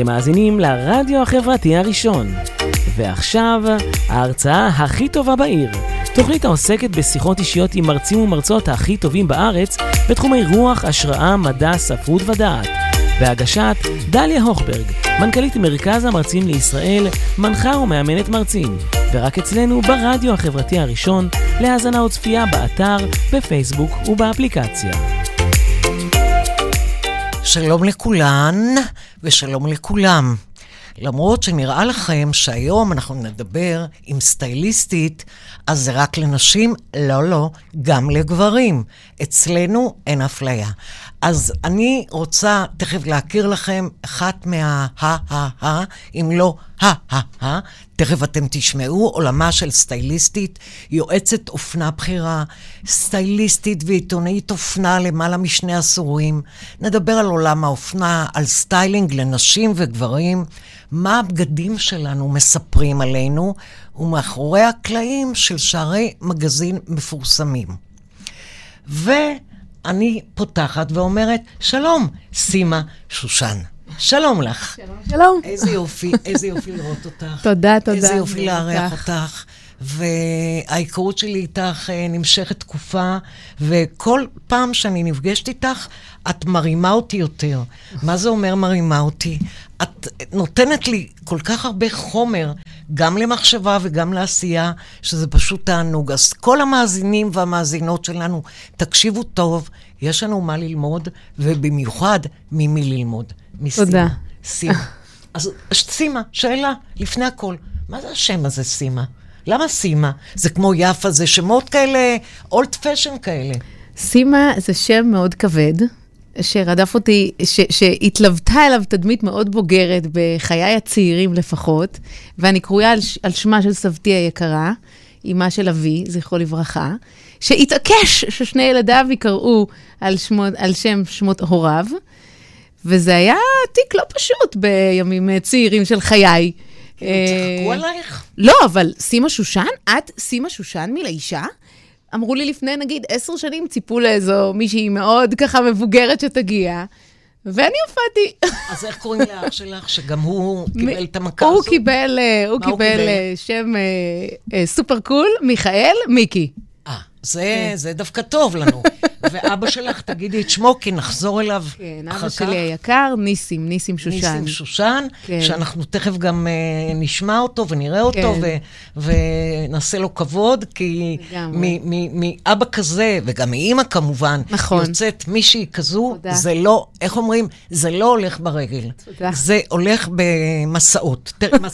אתם מאזינים לרדיו החברתי הראשון. ועכשיו, ההרצאה הכי טובה בעיר. תוכנית העוסקת בשיחות אישיות עם מרצים ומרצות הכי טובים בארץ בתחומי רוח, השראה, מדע, ספרות ודעת. בהגשת דליה הוכברג, מנכ"לית מרכז המרצים לישראל, מנחה ומאמנת מרצים. ורק אצלנו ברדיו החברתי הראשון, להאזנה וצפייה באתר, בפייסבוק ובאפליקציה. שלום לכולן ושלום לכולם. למרות שנראה לכם שהיום אנחנו נדבר עם סטייליסטית, אז זה רק לנשים? לא, לא, גם לגברים. אצלנו אין אפליה. אז אני רוצה תכף להכיר לכם אחת מה-ה-ה-ה, אם לא ה-ה-ה, תכף אתם תשמעו, עולמה של סטייליסטית, יועצת אופנה בכירה, סטייליסטית ועיתונאית אופנה למעלה משני עשורים. נדבר על עולם האופנה, על סטיילינג לנשים וגברים, מה הבגדים שלנו מספרים עלינו, ומאחורי הקלעים של שערי מגזין מפורסמים. ואני פותחת ואומרת, שלום, סימה שושן. שלום לך. שלום, שלום. איזה יופי, איזה יופי לראות אותך. תודה, תודה. איזה יופי לארח אותך. וההיכרות שלי איתך אה, נמשכת תקופה, וכל פעם שאני נפגשת איתך, את מרימה אותי יותר. מה זה אומר מרימה אותי? את נותנת לי כל כך הרבה חומר, גם למחשבה וגם לעשייה, שזה פשוט תענוג. אז כל המאזינים והמאזינות שלנו, תקשיבו טוב, יש לנו מה ללמוד, ובמיוחד ממי ללמוד. מסימה. תודה. סימה. אז סימה, שאלה, לפני הכל, מה זה השם הזה, סימה? למה סימה? זה כמו יפה, זה שמות כאלה, אולד פשן כאלה. סימה זה שם מאוד כבד, שרדף אותי, ש, שהתלוותה אליו תדמית מאוד בוגרת בחיי הצעירים לפחות, ואני קרויה על, על שמה של סבתי היקרה, אמה של אבי, זכרו לברכה, שהתעקש ששני ילדיו יקראו על, שמות, על שם שמות הוריו, וזה היה תיק לא פשוט בימים צעירים של חיי. כאילו, צחקו עלייך? לא, אבל סימה שושן? את סימה שושן מלאישה? אמרו לי לפני, נגיד, עשר שנים, ציפו לאיזו מישהי מאוד ככה מבוגרת שתגיע, ואני הופעתי. אז איך קוראים לאח שלך, שגם הוא קיבל את המכה הזו? הוא קיבל, אה, הוא קיבל אה, שם אה, סופר קול, מיכאל מיקי. אה, זה, זה דווקא טוב לנו. ואבא שלך, תגידי את שמו, כי נחזור אליו כן, אבא שלי היקר, ניסים, ניסים שושן. ניסים שושן, כן. שאנחנו תכף גם uh, נשמע אותו ונראה אותו, כן. ונעשה לו כבוד, כי מאבא כזה, וגם מאימא כמובן, נכון. יוצאת מישהי כזו, תודה. זה לא, איך אומרים? זה לא הולך ברגל. תודה. זה הולך במסעות, מס,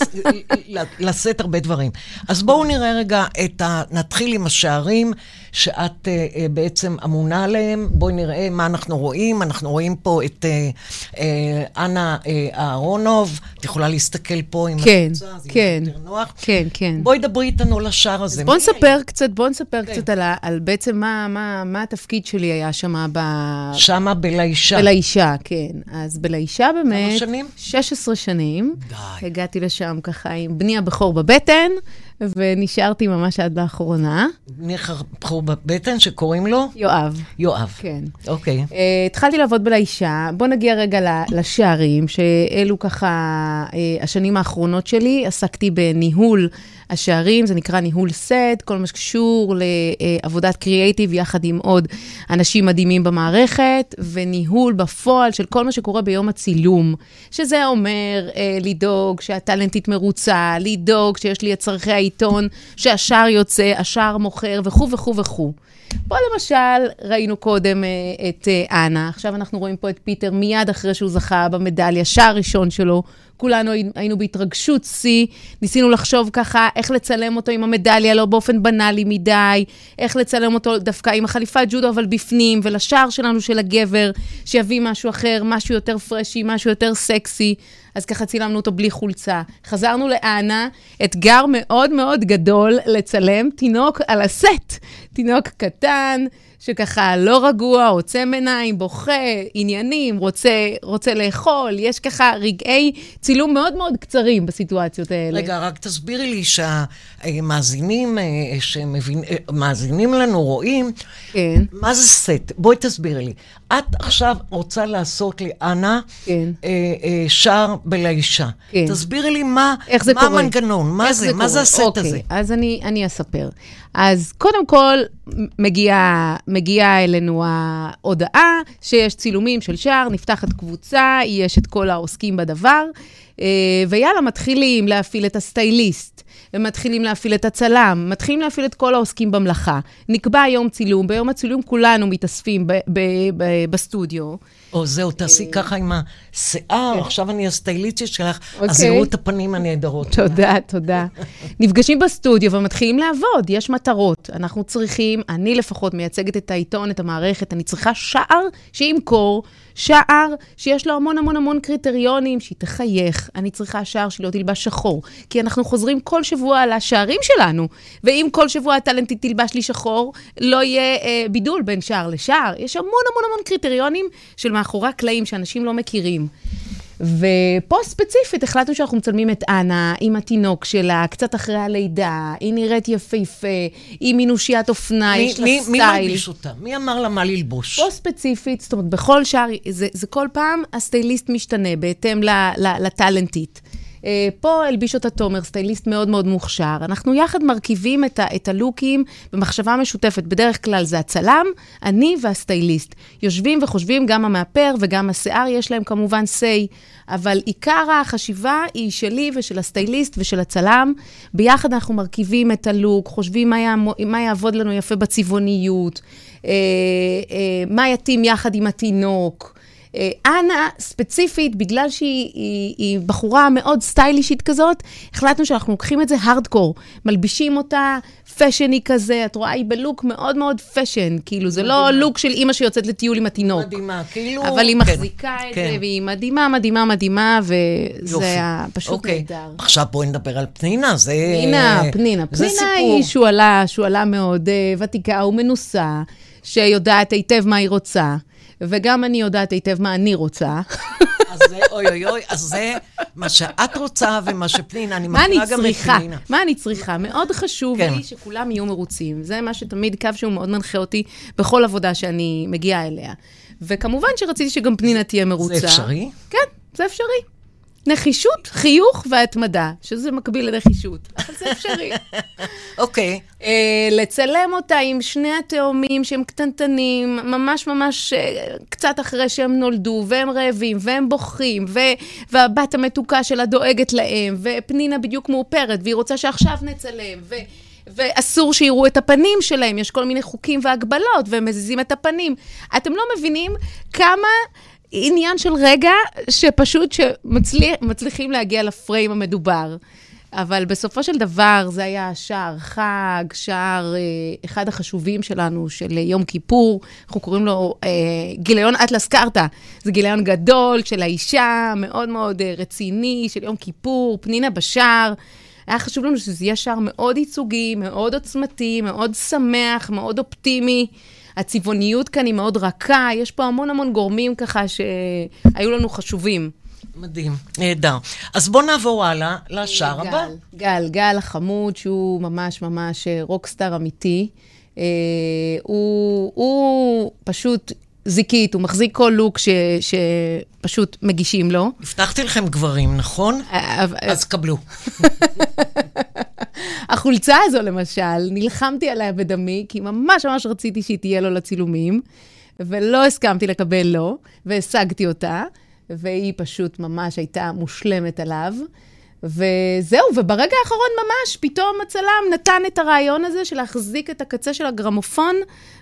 לשאת הרבה דברים. אז בואו נראה רגע את ה... נתחיל עם השערים. שאת uh, בעצם אמונה עליהם. בואי נראה מה אנחנו רואים. אנחנו רואים פה את uh, uh, אנה uh, אהרונוב. את יכולה להסתכל פה עם כן, הקבוצה, אז כן, יהיה יותר נוח. כן, כן. בואי דברי איתנו על השער הזה. בואי נספר קצת, בואי נספר כן. קצת על, על בעצם מה, מה, מה התפקיד שלי היה שם ב... שמה בלאישה. בלאישה, כן. אז בלאישה באמת... כמה שנים? 16 שנים. די. הגעתי לשם ככה עם בני הבכור בבטן. ונשארתי ממש עד לאחרונה. בני הבכור בבטן שקוראים לו? יואב. יואב. כן. אוקיי. Uh, התחלתי לעבוד בלאישה. בוא נגיע רגע לשערים, שאלו ככה uh, השנים האחרונות שלי. עסקתי בניהול השערים, זה נקרא ניהול סט, כל מה שקשור לעבודת קריאייטיב יחד עם עוד אנשים מדהימים במערכת, וניהול בפועל של כל מה שקורה ביום הצילום, שזה אומר אה, לדאוג שהטאלנטית מרוצה, לדאוג שיש לי את צורכי העיתון, שהשער יוצא, השער מוכר וכו' וכו' וכו'. פה למשל ראינו קודם אה, את אה, אנה, עכשיו אנחנו רואים פה את פיטר מיד אחרי שהוא זכה במדליה, שער ראשון שלו. כולנו היינו בהתרגשות שיא, ניסינו לחשוב ככה איך לצלם אותו עם המדליה, לא באופן בנאלי מדי, איך לצלם אותו דווקא עם החליפת ג'ודו, אבל בפנים, ולשער שלנו של הגבר, שיביא משהו אחר, משהו יותר פרשי, משהו יותר סקסי. אז ככה צילמנו אותו בלי חולצה. חזרנו לאנה, אתגר מאוד מאוד גדול לצלם תינוק על הסט. תינוק קטן, שככה לא רגוע, עוצם עיניים, בוכה, עניינים, רוצה, רוצה לאכול, יש ככה רגעי צילום מאוד מאוד קצרים בסיטואציות האלה. רגע, רק תסבירי לי שהמאזינים שמאזינים לנו רואים, כן. מה זה סט? בואי תסבירי לי. את עכשיו רוצה לעשות לי, אנה, כן. אה, אה, שער בלישה. כן. תסבירי לי מה, איך זה מה קורה? המנגנון, מה איך זה, מה? זה הסט אוקיי, הזה? אז אני, אני אספר. אז קודם כל, מגיעה מגיעה אלינו ההודעה שיש צילומים של שער, נפתחת קבוצה, יש את כל העוסקים בדבר, אה, ויאללה, מתחילים להפעיל את הסטייליסט. ומתחילים להפעיל את הצלם, מתחילים להפעיל את כל העוסקים במלאכה. נקבע יום צילום, ביום הצילום כולנו מתאספים ב- ב- ב- בסטודיו. או זהו, תעשי ככה עם השיער, עכשיו אני הסטייליסטית שלך, אז כן. אוקיי. יראו את הפנים הנהדרות. תודה, תודה. נפגשים בסטודיו ומתחילים לעבוד, יש מטרות. אנחנו צריכים, אני לפחות מייצגת את העיתון, את המערכת, אני צריכה שער שימכור, שער שיש לו המון המון המון קריטריונים, שהיא תחייך. אני צריכה שער שלא תלבש שחור, כי אנחנו חוזרים כל שבוע על השערים שלנו, ואם כל שבוע הטלנטית תלבש לי שחור, לא יהיה אה, בידול בין שער לשער. יש המון המון המון קריטריונים של מאחורי הקלעים שאנשים לא מכירים. ופה ספציפית החלטנו שאנחנו מצלמים את אנה עם התינוק שלה, קצת אחרי הלידה, היא נראית יפהפה, היא מינושיית אופנה, מי- יש לה מי- מי סטייל. מלביש אותה? מי אמר לה מה ללבוש? פה ספציפית, זאת אומרת, בכל שער, זה, זה כל פעם הסטייליסט משתנה בהתאם לטאלנטית. אה, פה הלביש אותה תומר, סטייליסט מאוד מאוד מוכשר. אנחנו יחד מרכיבים את, ה, את הלוקים במחשבה משותפת. בדרך כלל זה הצלם, אני והסטייליסט. יושבים וחושבים, גם המאפר וגם השיער, יש להם כמובן say, אבל עיקר החשיבה היא שלי ושל הסטייליסט ושל הצלם. ביחד אנחנו מרכיבים את הלוק, חושבים מה, יעמו, מה יעבוד לנו יפה בצבעוניות, אה, אה, מה יתאים יחד עם התינוק. אה, אנה, ספציפית, בגלל שהיא היא, היא בחורה מאוד סטיילישית כזאת, החלטנו שאנחנו לוקחים את זה הארדקור. מלבישים אותה fashiony כזה, את רואה, היא בלוק מאוד מאוד fashion. כאילו, זה לא לוק של אימא שיוצאת לטיול עם התינוק. מדהימה, כאילו... אבל היא כן, מחזיקה את כן. זה, והיא מדהימה, מדהימה, מדהימה. וזה היה פשוט אוקיי. נהדר. עכשיו בואי נדבר על פנינה, זה... פנינה, פנינה. זה פנינה סיפור. היא שועלה, שועלה מאוד uh, ותיקה ומנוסה, שיודעת היטב מה היא רוצה, וגם אני יודעת היטב מה אני רוצה. אז זה, אוי אוי אוי, אז זה מה שאת רוצה ומה שפנינה, אני מכירה גם את צריכה? פנינה. מה אני צריכה? מאוד חשוב כן. לי שכולם יהיו מרוצים. זה מה שתמיד, קו שהוא מאוד מנחה אותי בכל עבודה שאני מגיעה אליה. וכמובן שרציתי שגם פנינה תהיה מרוצה. זה אפשרי? כן, זה אפשרי. נחישות, חיוך והתמדה, שזה מקביל לנחישות, אבל זה אפשרי. אוקיי. אה, לצלם אותה עם שני התאומים שהם קטנטנים, ממש ממש אה, קצת אחרי שהם נולדו, והם רעבים, והם בוכים, ו- והבת המתוקה שלה דואגת להם, ופנינה בדיוק מאופרת, והיא רוצה שעכשיו נצלם, ו... ואסור שיראו את הפנים שלהם, יש כל מיני חוקים והגבלות, והם מזיזים את הפנים. אתם לא מבינים כמה עניין של רגע שפשוט שמצליחים להגיע לפריים המדובר. אבל בסופו של דבר זה היה שער חג, שער אה, אחד החשובים שלנו, של יום כיפור, אנחנו קוראים לו אה, גיליון אטלס קרתא. זה גיליון גדול של האישה, מאוד מאוד אה, רציני, של יום כיפור, פנינה בשער. היה חשוב לנו שזה יהיה שער מאוד ייצוגי, מאוד עוצמתי, מאוד שמח, מאוד אופטימי. הצבעוניות כאן היא מאוד רכה, יש פה המון המון גורמים ככה שהיו לנו חשובים. מדהים, נהדר. אז בואו נעבור הלאה לשער גל, הבא. גל, גל החמוד, שהוא ממש ממש אה, רוקסטאר אמיתי. אה, הוא, הוא פשוט זיקית, הוא מחזיק כל לוק ש, שפשוט מגישים לו. הבטחתי לכם גברים, נכון? אה, אבל- אז קבלו. החולצה הזו, למשל, נלחמתי עליה בדמי, כי ממש ממש רציתי שהיא תהיה לו לצילומים, ולא הסכמתי לקבל לו, והשגתי אותה, והיא פשוט ממש הייתה מושלמת עליו. וזהו, וברגע האחרון ממש, פתאום הצלם נתן את הרעיון הזה של להחזיק את הקצה של הגרמופון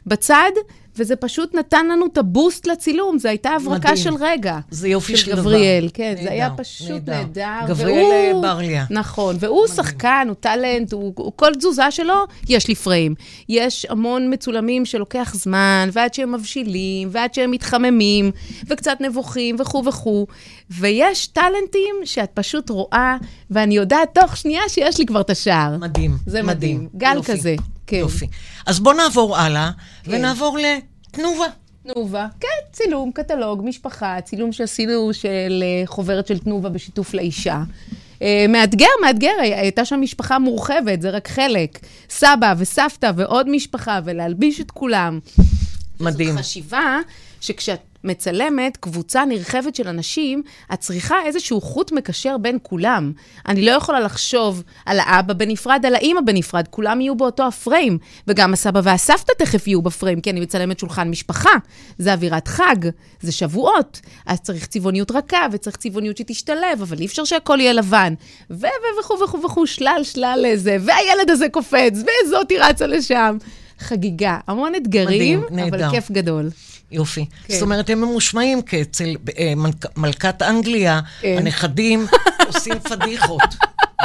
בצד, וזה פשוט נתן לנו את הבוסט לצילום, זו הייתה הברקה מדהים. של רגע. זה יופי של דבר. גבריאל, כן, נהדר, זה היה פשוט נהדר. גבריאל והוא- ברליה. נכון, והוא שחקן, הוא טאלנט, הוא, הוא, כל תזוזה שלו, יש לי פריים. יש המון מצולמים שלוקח זמן, ועד שהם מבשילים, ועד שהם מתחממים, וקצת נבוכים, וכו' וכו'. ויש טאלנטים שאת פשוט רואה, ואני יודעת תוך שנייה שיש לי כבר את השער. מדהים, זה מדהים. מדהים. גל יופי. כזה. כן. יופי. אז בואו נעבור הלאה, ונעבור לתנובה. תנובה, כן, צילום, קטלוג, משפחה, צילום שעשינו של אה, חוברת של תנובה בשיתוף לאישה. אה, מאתגר, מאתגר, הייתה שם משפחה מורחבת, זה רק חלק. סבא וסבתא ועוד משפחה, ולהלביש את כולם. מדהים. זאת חשיבה שכשאת מצלמת קבוצה נרחבת של אנשים, את צריכה איזשהו חוט מקשר בין כולם. אני לא יכולה לחשוב על האבא בנפרד, על האימא בנפרד, כולם יהיו באותו הפריים. וגם הסבא והסבתא תכף יהיו בפריים, כי אני מצלמת שולחן משפחה. זה אווירת חג, זה שבועות. אז צריך צבעוניות רכה, וצריך צבעוניות שתשתלב, אבל אי אפשר שהכל יהיה לבן. ו... וכו' וכו' וכו', שלל שלל איזה, והילד הזה קופץ, וזאתי רצה לשם. חגיגה, המון אתגרים, מדהים, אבל נהדר. כיף גדול. יופי. כן. זאת אומרת, הם ממושמעים כי אצל אה, מלכ- מלכת אנגליה, כן. הנכדים עושים פדיחות.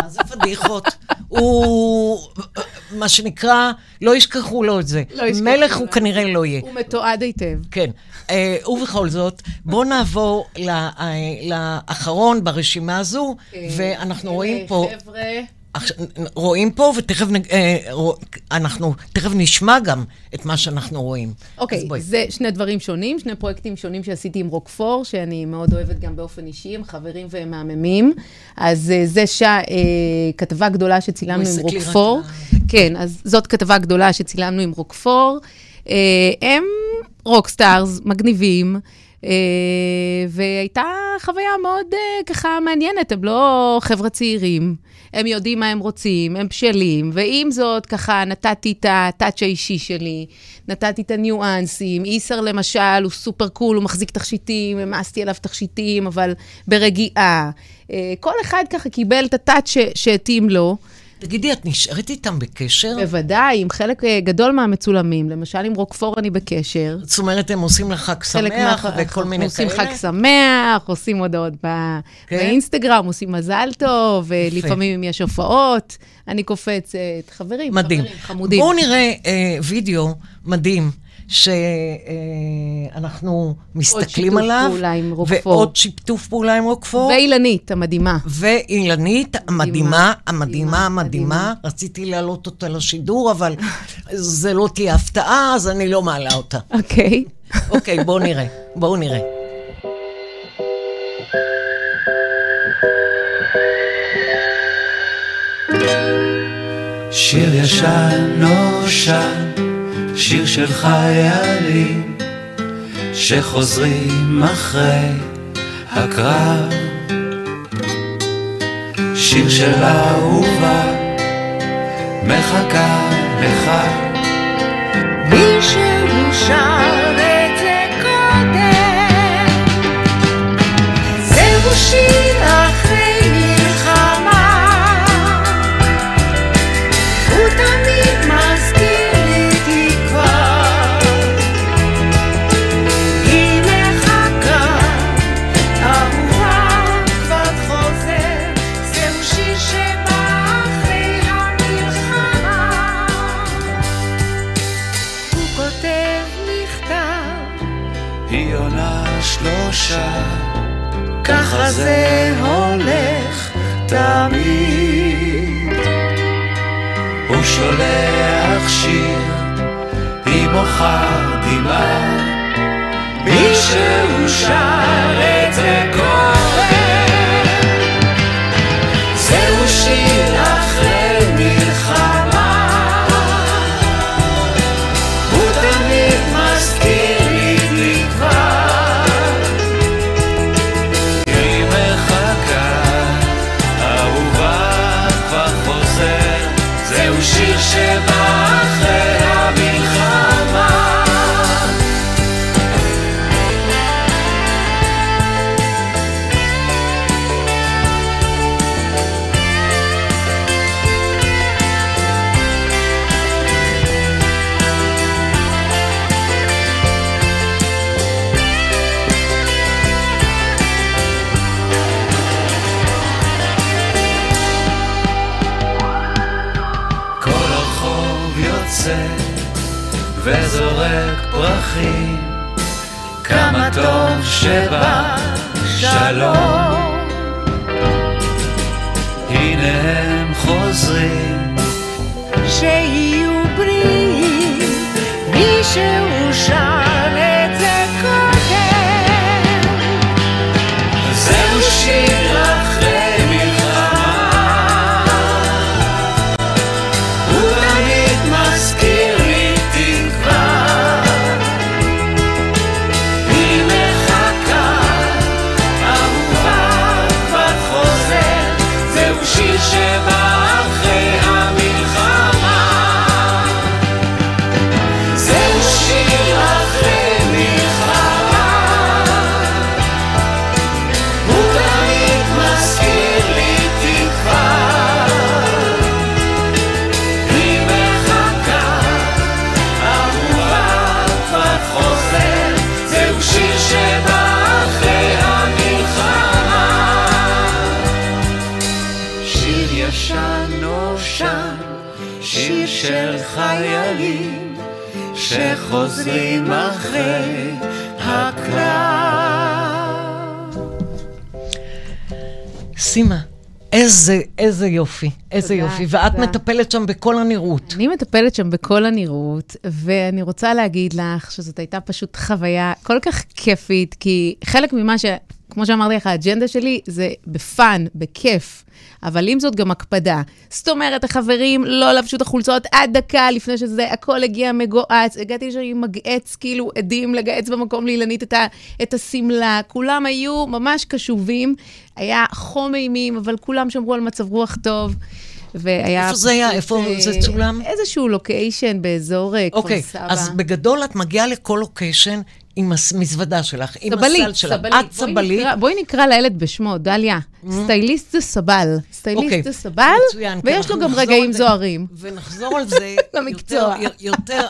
מה זה פדיחות? הוא, מה שנקרא, לא ישכחו לו את זה. לא ישכחו מלך. הוא כנראה לא יהיה. הוא מתועד היטב. כן. אה, ובכל זאת, בואו נעבור אה, לאחרון ברשימה הזו, ואנחנו רואים פה... חבר'ה, רואים פה, ותכף אה, אנחנו תכף נשמע גם את מה שאנחנו רואים. אוקיי, בואי. זה שני דברים שונים, שני פרויקטים שונים שעשיתי עם רוקפור, שאני מאוד אוהבת גם באופן אישי, הם חברים והם מהממים. אז אה, זה שעה, אה, כתבה גדולה שצילמנו עם רוקפור. כן, אז זאת כתבה גדולה שצילמנו עם רוקפור. הם rockstars, מגניבים. אה, והייתה חוויה מאוד אה, ככה מעניינת, הם לא חבר'ה צעירים, הם יודעים מה הם רוצים, הם בשלים, ועם זאת, ככה נתתי את ה touch האישי שלי, נתתי את הניואנסים, איסר למשל, הוא סופר cool, הוא מחזיק תכשיטים, העמסתי עליו תכשיטים, אבל ברגיעה. אה, כל אחד ככה קיבל את ה touch שהתאים לו. תגידי, את נשארת איתם בקשר? בוודאי, עם חלק אה, גדול מהמצולמים, למשל עם רוקפור אני בקשר. זאת אומרת, הם עושים לך חג שמח מה- וכל מיני כאלה? עושים חג שמח, עושים הודעות ב... כן? באינסטגרם, עושים מזל טוב, ולפעמים אם יש הופעות, אני קופצת. חברים, מדהים. חברים, חמודים. בואו נראה אה, וידאו מדהים, שאנחנו מסתכלים שיתוף עליו. פעולה עם רוקפור. ועוד שיתוף פעולה עם רוקפור. ואילנית, המדהימה. ואילנית המדהימה, מדהימה, המדהימה, המדהימה. רציתי להעלות אותה לשידור, אבל זה לא תהיה הפתעה, אז אני לא מעלה אותה. אוקיי. אוקיי, בואו נראה. בואו נראה. שיר ישן נושן, שיר של חיילים שחוזרים אחרי הקרב. שיר של אהובה מחכה לך. מישהו שר שולח שיר, היא מוחה דמעה. מי שהוא שר סימה, איזה, איזה יופי, איזה תודה, יופי. ואת תודה. מטפלת שם בכל הנראות. אני מטפלת שם בכל הנראות, ואני רוצה להגיד לך שזאת הייתה פשוט חוויה כל כך כיפית, כי חלק ממה ש... כמו שאמרתי לך, האג'נדה שלי זה בפאן, בכיף. אבל עם זאת גם הקפדה. זאת אומרת, החברים לא לבשו את החולצות עד דקה לפני שזה, הכל הגיע מגועץ. הגעתי לשם עם מגעץ, כאילו עדים לגעץ במקום לאילנית את, השמלה. כולם היו ממש קשובים. היה חום אימים, אבל כולם שמרו על מצב רוח טוב. והיה... איפה זה היה? איפה אה, זה צולם? איזשהו לוקיישן באזור אה, כפר אוקיי, סבא. אז בגדול את מגיעה לכל לוקיישן עם המזוודה שלך, עם סבלית, הסל שלך. סבלית. את בואי סבלית. נקרא- בואי נקרא לילד בשמו, דליה. סטייליסט זה סבל. אוקיי, סטייליסט זה סבל, מצוין, כי ויש לו גם רגעים. זוהרים. ונחזור על זה למקצוע. יותר,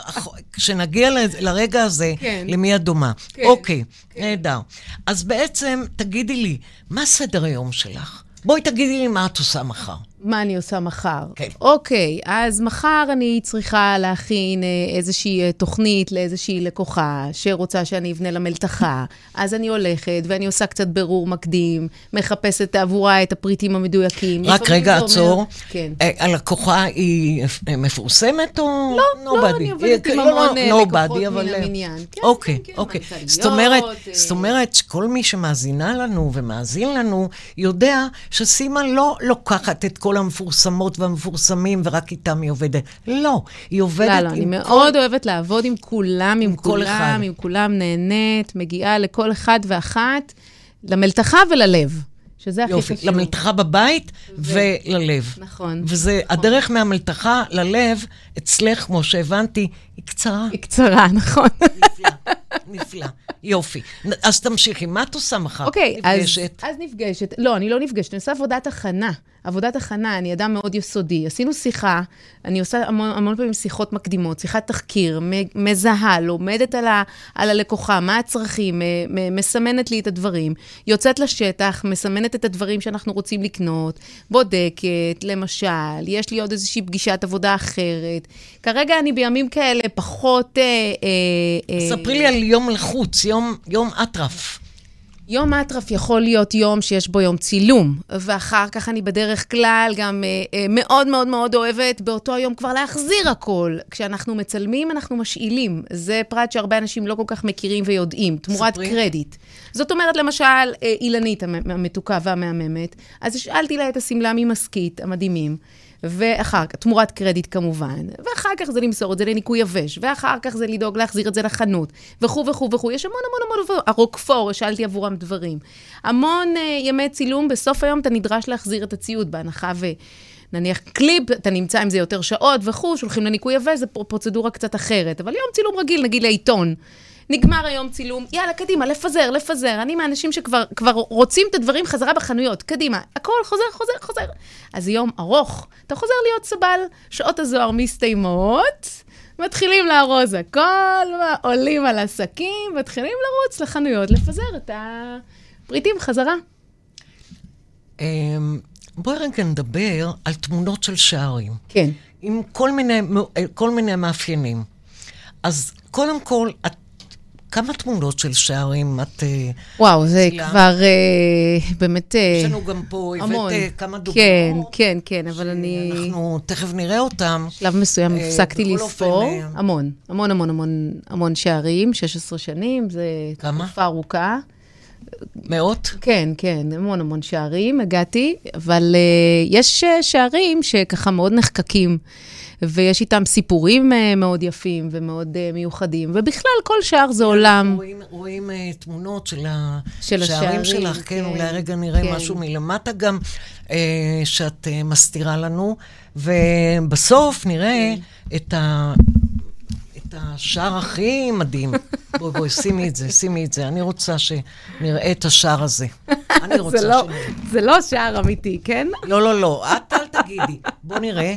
כשנגיע לרגע הזה, כן. למי את דומה. כן, אוקיי, נהדר. אז בעצם, תגידי לי, מה סדר היום שלך? בואי תגידי לי מה את עושה מחר. מה אני עושה מחר? כן. אוקיי, אז מחר אני צריכה להכין אה, איזושהי אה, תוכנית לאיזושהי לקוחה שרוצה שאני אבנה לה מלתחה. אז אני הולכת ואני עושה קצת בירור מקדים, מחפשת עבורה את הפריטים המדויקים. רק רגע, זה אומר- עצור. כן. אה, הלקוחה היא מפורסמת או לא, nobody? לא, אני עובדת היא- עם המון, לקוחות אבל, מן המניין. כן, אוקיי, אוקיי. מנכ"ליות, זאת אומרת, זאת אומרת שכל מי שמאזינה לנו ומאזין לנו, יודע שסימה לא לוקחת את כל המפורסמות והמפורסמים ורק איתם היא עובדת. לא, היא עובדת לא, עם לא, אני כל... מאוד אוהבת לעבוד עם כולם, עם כל אחד. כולם, עם כולם נהנית, מגיעה לכל אחד ואחת, למלתחה וללב, שזה הכי יופי, חשוב. למלתחה בבית וללב. נכון. וזה, הדרך מהמלתחה ללב, אצלך, כמו שהבנתי, היא קצרה. היא קצרה, נכון. נפלא, נפלא. יופי. אז תמשיכי, מה את עושה מחר? אוקיי, אז, נפגשת. אז נפגשת. לא, אני לא נפגשת, אני עושה עבודת הכנה. עבודת הכנה, אני אדם מאוד יסודי. עשינו שיחה, אני עושה המון, המון פעמים שיחות מקדימות, שיחת תחקיר, מזהה, לומדת על, ה, על הלקוחה, מה הצרכים, מסמנת לי את הדברים, יוצאת לשטח, מסמנת את הדברים שאנחנו רוצים לקנות, בודקת, למשל, יש לי עוד איזושהי פגישת עבודה אחרת. כרגע אני בימים כאלה פחות... אה, אה, אה, ספרי לי על יום לחוץ, יום, יום אטרף. יום אטרף יכול להיות יום שיש בו יום צילום, ואחר כך אני בדרך כלל גם אה, אה, מאוד מאוד מאוד אוהבת באותו היום כבר להחזיר הכל. כשאנחנו מצלמים, אנחנו משאילים. זה פרט שהרבה אנשים לא כל כך מכירים ויודעים, תמורת ספרי. קרדיט. זאת אומרת, למשל, אה, אילנית המ- המתוקה והמהממת, אז השאלתי לה את השמלה ממסכית, המדהימים. ואחר כך, תמורת קרדיט כמובן, ואחר כך זה למסור את זה לניקוי יבש, ואחר כך זה לדאוג להחזיר את זה לחנות, וכו' וכו' וכו'. יש המון המון המון דברים. הרוקפור, השאלתי עבורם דברים. המון uh, ימי צילום, בסוף היום אתה נדרש להחזיר את הציוד, בהנחה ו... נניח קליפ, אתה נמצא עם זה יותר שעות וכו', שולחים לניקוי יבש, זו פר- פרוצדורה קצת אחרת. אבל יום צילום רגיל, נגיד לעיתון. נגמר היום צילום, יאללה, קדימה, לפזר, לפזר. אני מהאנשים שכבר כבר רוצים את הדברים חזרה בחנויות, קדימה. הכל חוזר, חוזר, חוזר. אז זה יום ארוך. אתה חוזר להיות סבל, שעות הזוהר מסתיימות, מתחילים לארוז הכל, עולים על עסקים, מתחילים לרוץ לחנויות, לפזר את הפריטים חזרה. אמ, בואי רגע נדבר על תמונות של שערים. כן. עם כל מיני, כל מיני מאפיינים. אז קודם כל, את כמה תמונות של שערים את... אה, וואו, זה צילמת? כבר אה, באמת... אה, יש לנו גם פה, המון. הבאת אה, כמה דוגמאות. כן, כן, כן, אבל אני... אנחנו תכף נראה אותם. בשלב מסוים אה, הפסקתי בכל לספור. אופן, אה, המון, המון, המון, המון, המון שערים, 16 שנים, זה כמה? תקופה ארוכה. מאות? כן, כן, המון המון שערים הגעתי, אבל uh, יש שערים שככה מאוד נחקקים, ויש איתם סיפורים uh, מאוד יפים ומאוד uh, מיוחדים, ובכלל, כל שער זה עולם. רואים, רואים uh, תמונות של של השערים השערים, שלך, כן, כן, אולי רגע נראה כן. משהו מלמטה גם, שאת מסתירה לנו, ובסוף נראה כן. את ה... את השער הכי מדהים. בואי, בואי, שימי את זה, שימי את זה. אני רוצה שנראה את השער הזה. אני רוצה זה לא, שנראה. זה לא שער אמיתי, כן? לא, לא, לא, את אל תגידי. בוא נראה.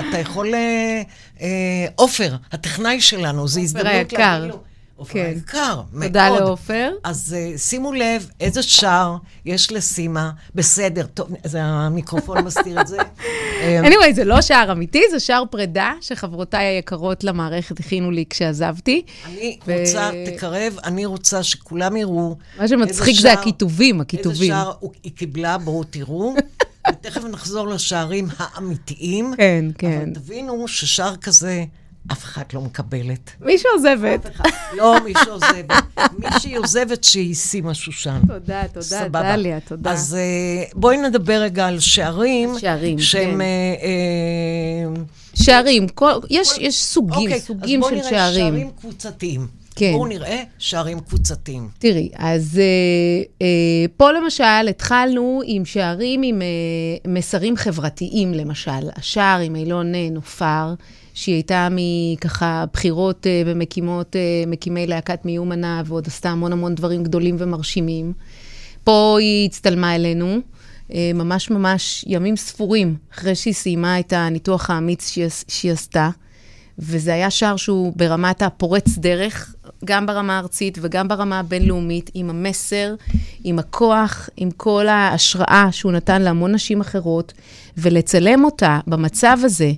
אתה יכול... אה, אה, עופר, הטכנאי שלנו, זו הזדמנות היקר. להגיד לו. עופר כן. היקר, מאוד. תודה לעופר. אז uh, שימו לב איזה שער יש לסימה. בסדר, טוב, זה המיקרופון מסתיר את זה. anyway, זה לא שער אמיתי, זה שער פרידה שחברותיי היקרות למערכת הכינו לי כשעזבתי. אני ו- רוצה, תקרב, אני רוצה שכולם יראו. מה שמצחיק זה שער- הכיתובים, איזה הכיתובים. שער הוא- היא קיבלה, בואו תראו. ותכף נחזור לשערים האמיתיים. כן, כן. אבל תבינו ששער כזה, אף אחת לא מקבלת. מי שעוזבת. לא מי שעוזבת. מי שהיא עוזבת, שהיא סימה שושן. תודה, תודה, סבבה. דליה, תודה. אז אה, בואי נדבר רגע על שערים. שערים, שהם... כן. אה, אה, שערים, כל, יש, יש סוגים, אוקיי, סוגים אז של בואו נראה שערים. שערים קבוצתיים. כן. בואו נראה שערים קבוצתיים. תראי, אז אה, אה, פה למשל התחלנו עם שערים עם אה, מסרים חברתיים, למשל. השער עם אילון אה, נופר, שהיא הייתה מככה בחירות אה, ומקימות, אה, מקימי להקת מיומנה, ועוד עשתה המון המון דברים גדולים ומרשימים. פה היא הצטלמה אלינו, אה, ממש ממש ימים ספורים אחרי שהיא סיימה את הניתוח האמיץ שהיא, שהיא עשתה. וזה היה שער שהוא ברמת הפורץ דרך, גם ברמה הארצית וגם ברמה הבינלאומית, עם המסר, עם הכוח, עם כל ההשראה שהוא נתן להמון נשים אחרות, ולצלם אותה במצב הזה,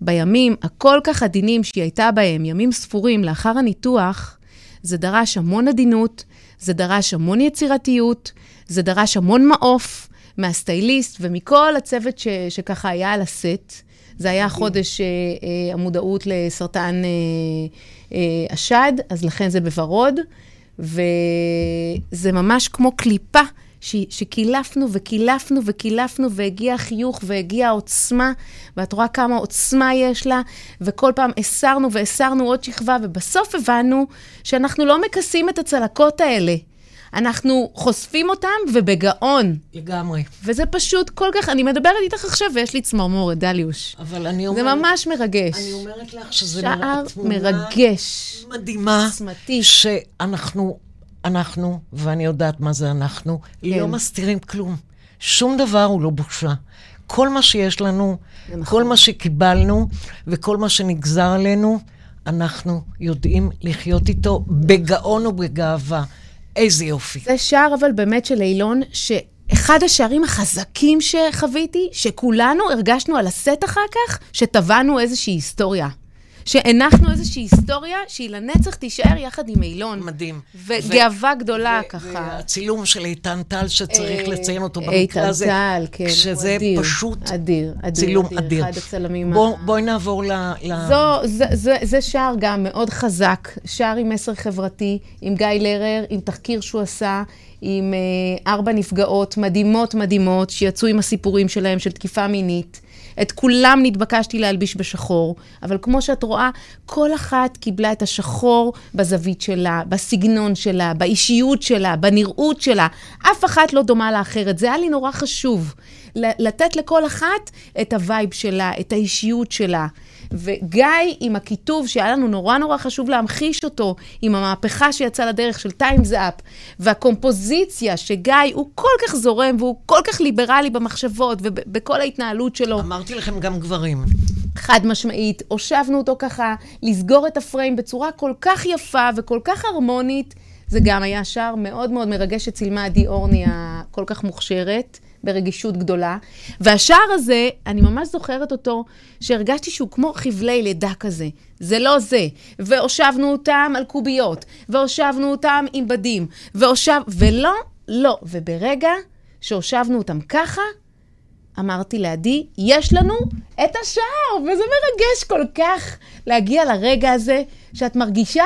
בימים הכל כך עדינים שהיא הייתה בהם, ימים ספורים לאחר הניתוח, זה דרש המון עדינות, זה דרש המון יצירתיות, זה דרש המון מעוף מהסטייליסט ומכל הצוות ש, שככה היה על הסט. זה היה חודש אה, אה, המודעות לסרטן אה, אה, השד, אז לכן זה בוורוד, וזה ממש כמו קליפה ש, שקילפנו וקילפנו וקילפנו, והגיע החיוך והגיעה העוצמה, ואת רואה כמה עוצמה יש לה, וכל פעם הסרנו והסרנו עוד שכבה, ובסוף הבנו שאנחנו לא מכסים את הצלקות האלה. אנחנו חושפים אותם ובגאון. לגמרי. וזה פשוט כל כך, אני מדברת איתך עכשיו ויש לי צמרמורת, דליוש. אבל אני זה אומרת... ממש מרגש. אני אומרת לך שזה שער מראה תמונה מרגש. מדהימה, עוצמתי. שאנחנו, אנחנו, ואני יודעת מה זה אנחנו, כן. לא מסתירים כלום. שום דבר הוא לא בושה. כל מה שיש לנו, זה נכון. כל מה שקיבלנו וכל מה שנגזר עלינו, אנחנו יודעים לחיות איתו בגאון ובגאווה. איזה יופי. זה שער אבל באמת של אילון, שאחד השערים החזקים שחוויתי, שכולנו הרגשנו על הסט אחר כך, שטבענו איזושהי היסטוריה. שהנחנו איזושהי היסטוריה שהיא לנצח תישאר יחד עם אילון. מדהים. וגאווה גדולה ו- ככה. והצילום של איתן טל שצריך אה, לציין אותו איתן במקרה הזה. טל, כן, שזה אדיר, פשוט אדיר, אדיר, צילום אדיר, אדיר. אחד הצלמים ה- בוא, בואי נעבור ל... ל... זו, זה, זה, זה שער גם מאוד חזק, שער עם מסר חברתי, עם גיא לרר, עם תחקיר שהוא עשה, עם אה, ארבע נפגעות מדהימות מדהימות, שיצאו עם הסיפורים שלהם של תקיפה מינית. את כולם נתבקשתי להלביש בשחור, אבל כמו שאת רואה, כל אחת קיבלה את השחור בזווית שלה, בסגנון שלה, באישיות שלה, בנראות שלה. אף אחת לא דומה לאחרת. זה היה לי נורא חשוב. לתת לכל אחת את ה vibe שלה, את האישיות שלה. וגיא עם הכיתוב שהיה לנו נורא נורא חשוב להמחיש אותו, עם המהפכה שיצאה לדרך של Time's Up, והקומפוזיציה שגיא הוא כל כך זורם והוא כל כך ליברלי במחשבות ובכל ההתנהלות שלו. אמרתי לכם גם גברים. חד משמעית, הושבנו אותו ככה לסגור את הפריים בצורה כל כך יפה וכל כך הרמונית. זה גם היה שער מאוד מאוד מרגש שצילמה עדי אורני הכל כך מוכשרת, ברגישות גדולה. והשער הזה, אני ממש זוכרת אותו, שהרגשתי שהוא כמו חבלי לידה כזה. זה לא זה. והושבנו אותם על קוביות, והושבנו אותם עם בדים, והושב... ולא, לא. וברגע שהושבנו אותם ככה, אמרתי לעדי, יש לנו את השער, וזה מרגש כל כך להגיע לרגע הזה שאת מרגישה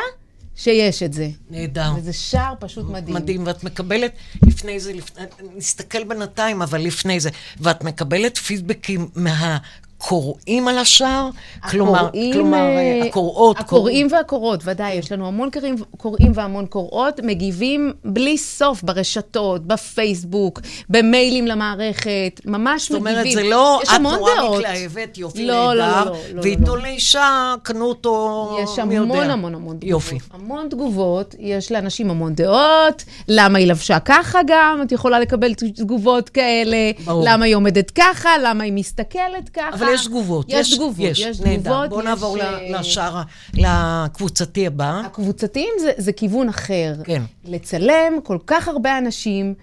שיש את זה. נהדר. וזה שער פשוט מדהים. מדהים, ואת מקבלת לפני זה, לפ... נסתכל בינתיים, אבל לפני זה, ואת מקבלת פידבקים מה... קוראים על השער? כלומר, כלומר, אה, הקוראות. הקוראים והקוראות, ודאי, יש לנו המון קוראים, קוראים והמון קוראות, מגיבים בלי סוף ברשתות, בפייסבוק, במיילים למערכת, ממש זאת מגיבים. אומרת, זה לא, יש את נורא. מתלהבת, יופי לא, לא, נהדר, לא, לא, לא, ועיתון לא. לאישה, קנו אותו, יש מי יודע. המון המון המון תגובות. יופי. המון תגובות, יש לאנשים המון דעות, למה היא לבשה ככה גם, את יכולה לקבל תגובות כאלה, ברור. למה היא עומדת ככה, למה היא מסתכלת ככה. אבל יש תגובות. יש תגובות, יש נהדר. תגובות. בואו יש, נעבור אה, לשער, לקבוצתי הבא. הקבוצתיים זה, זה כיוון אחר. כן. לצלם כל כך הרבה אנשים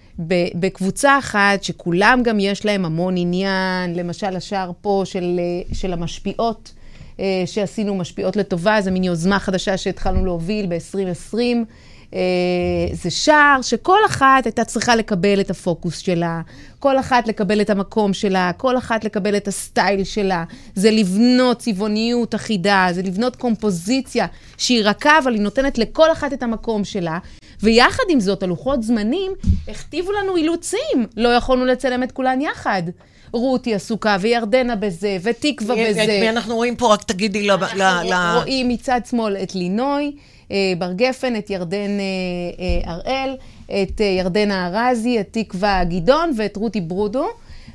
בקבוצה אחת, שכולם גם יש להם המון עניין, למשל השער פה של, אה, של המשפיעות, אה, שעשינו משפיעות לטובה, זו מין יוזמה חדשה שהתחלנו להוביל ב-2020. אה, זה שער שכל אחת הייתה צריכה לקבל את הפוקוס שלה, כל אחת לקבל את המקום שלה, כל אחת לקבל את הסטייל שלה. זה לבנות צבעוניות אחידה, זה לבנות קומפוזיציה שהיא רכה, אבל היא נותנת לכל אחת את המקום שלה. ויחד עם זאת, הלוחות זמנים הכתיבו לנו אילוצים. לא יכולנו לצלם את כולן יחד. רותי עסוקה, וירדנה בזה, ותקווה בזה. את מי אנחנו רואים פה? רק תגידי ל... אנחנו רואים מצד שמאל את לינוי, בר גפן, את ירדן אה, אה, הראל, את אה, ירדנה ארזי, את תקווה גדעון ואת רותי ברודו.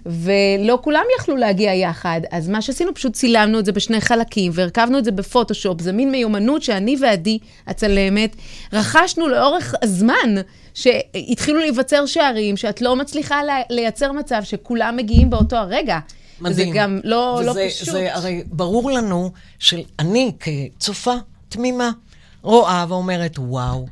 ולא כולם יכלו להגיע יחד, אז מה שעשינו, פשוט צילמנו את זה בשני חלקים והרכבנו את זה בפוטושופ. זה מין מיומנות שאני ועדי, הצלמת, רכשנו לאורך הזמן, שהתחילו להיווצר שערים, שאת לא מצליחה לייצר מצב שכולם מגיעים באותו הרגע. מדהים. זה גם לא, לא וזה- פשוט. זה הרי ברור לנו שאני כצופה תמימה רואה ואומרת, וואו,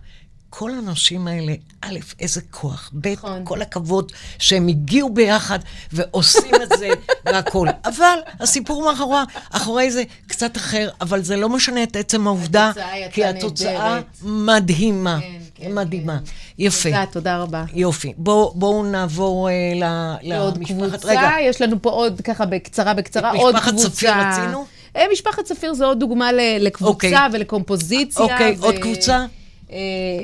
כל האנשים האלה, א', איזה כוח, ב', נכון. כל הכבוד שהם הגיעו ביחד ועושים את זה והכול. אבל הסיפור מאחורי, אחורי זה קצת אחר, אבל זה לא משנה את עצם העובדה, כי התוצאה נהדרת. מדהימה, כן, כן, מדהימה. כן. יפה. תודה, תודה רבה. יופי. בואו בואו נעבור אה, ל- לעוד למשפחת... קבוצה, רגע, יש לנו פה עוד, ככה בקצרה, בקצרה, עוד משפחת קבוצה. צפיר רצינו? אה, משפחת צפיר זה עוד דוגמה לקבוצה אוקיי. ולקומפוזיציה. אוקיי, עוד קבוצה? אה,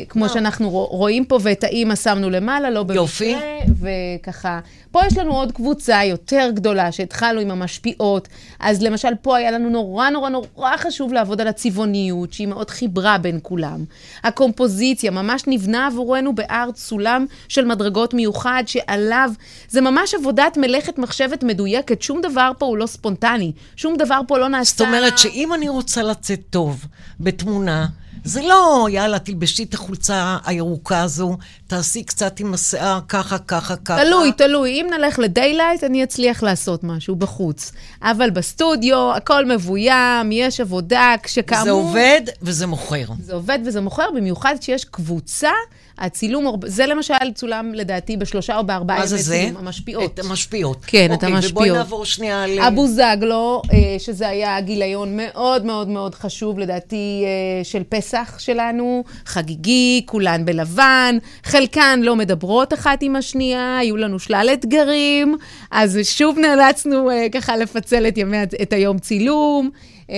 כמו שאנחנו רוא- רואים פה, ואת האימא שמנו למעלה, לא במקרה. יופי. וככה, פה יש לנו עוד קבוצה יותר גדולה, שהתחלנו עם המשפיעות. אז למשל, פה היה לנו נורא נורא נורא חשוב לעבוד על הצבעוניות, שהיא מאוד חיברה בין כולם. הקומפוזיציה ממש נבנה עבורנו בארט סולם של מדרגות מיוחד, שעליו, זה ממש עבודת מלאכת מחשבת מדויקת, שום דבר פה הוא לא ספונטני, שום דבר פה לא נעשה... זאת אומרת שאם אני רוצה לצאת טוב בתמונה, זה לא, יאללה, תלבשי את החולצה הירוקה הזו, תעשי קצת עם השיער ככה, ככה, ככה. תלוי, תלוי. אם נלך לדיילייט, אני אצליח לעשות משהו בחוץ. אבל בסטודיו, הכל מבוים, יש עבודה, כשכאמור... זה עובד וזה מוכר. זה עובד וזה מוכר, במיוחד כשיש קבוצה. הצילום, זה למשל צולם לדעתי בשלושה או בארבעה מה ימי זה זה? המשפיעות. את המשפיעות. כן, את אוקיי, המשפיעות. ובואי נעבור שנייה ל... אבו זגלו, אה, שזה היה גיליון מאוד מאוד מאוד חשוב, לדעתי, אה, של פסח שלנו, חגיגי, כולן בלבן, חלקן לא מדברות אחת עם השנייה, היו לנו שלל אתגרים, אז שוב נאלצנו אה, ככה לפצל את, ימי, את היום צילום. Uh,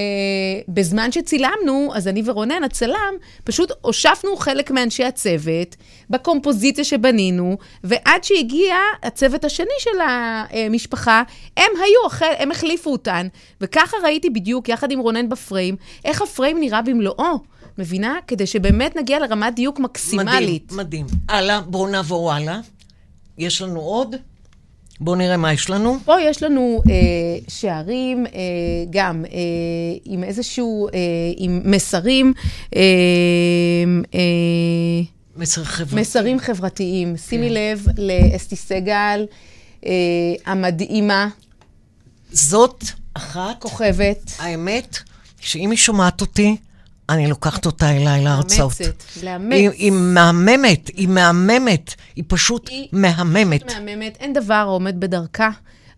בזמן שצילמנו, אז אני ורונן, הצלם, פשוט הושפנו חלק מאנשי הצוות בקומפוזיציה שבנינו, ועד שהגיע הצוות השני של המשפחה, הם היו, החל, הם החליפו אותן, וככה ראיתי בדיוק, יחד עם רונן בפריים, איך הפריים נראה במלואו. מבינה? כדי שבאמת נגיע לרמת דיוק מקסימלית. מדהים, מדהים. הלאה, בואו נעבור הלאה. יש לנו עוד? בואו נראה מה יש לנו. פה יש לנו אה, שערים, אה, גם אה, עם איזשהו, אה, עם מסרים, אה, אה, מסר חברתי. מסרים חברתיים. שימי לב לאסתי סגל, אה, המדהימה, זאת אחת, כוכבת. האמת, שאם היא שומעת אותי, אני לוקחת אותה אליי להרצאות. מאמצת, לאמץ. היא, היא מהממת, היא מהממת, היא פשוט היא מהממת. מהממת, אין דבר העומד בדרכה.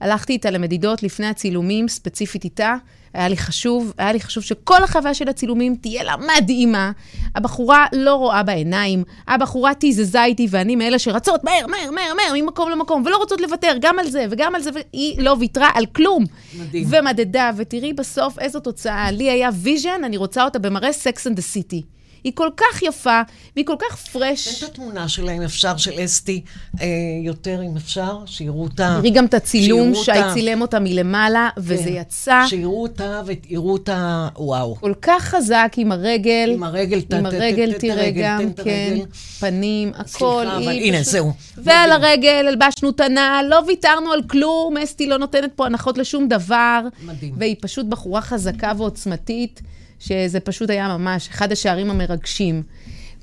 הלכתי איתה למדידות לפני הצילומים, ספציפית איתה. היה לי חשוב, היה לי חשוב שכל החוויה של הצילומים תהיה לה מדהימה. הבחורה לא רואה בעיניים, הבחורה תיזזה איתי, ואני מאלה שרצות מהר, מהר, מהר, מהר, ממקום למקום, ולא רוצות לוותר, גם על זה וגם על זה, והיא לא ויתרה על כלום. מדהים. ומדדה, ותראי בסוף איזו תוצאה. לי היה vision, אני רוצה אותה במראה Sex and the City. היא כל כך יפה, והיא כל כך fresh. תן את התמונה שלה, אם אפשר, של אסתי, אה, יותר, אם אפשר, שיראו אותה. תראי גם את הצילום, שי. צילם אותה מלמעלה, וזה כן. יצא שיראו אותה ויראו אותה, וואו. כל כך חזק עם הרגל. עם הרגל, ת- עם ת- הרגל ת- ת- תראה הרגל, גם, תן את כן. פנים, הכל. סליחה, אבל הנה, זהו. ועל הרגל הלבשנו את הנעל, לא ויתרנו על כלום, אסתי לא נותנת פה הנחות לשום דבר. מדהים. והיא פשוט בחורה חזקה ועוצמתית, שזה פשוט היה ממש אחד השערים המרגשים.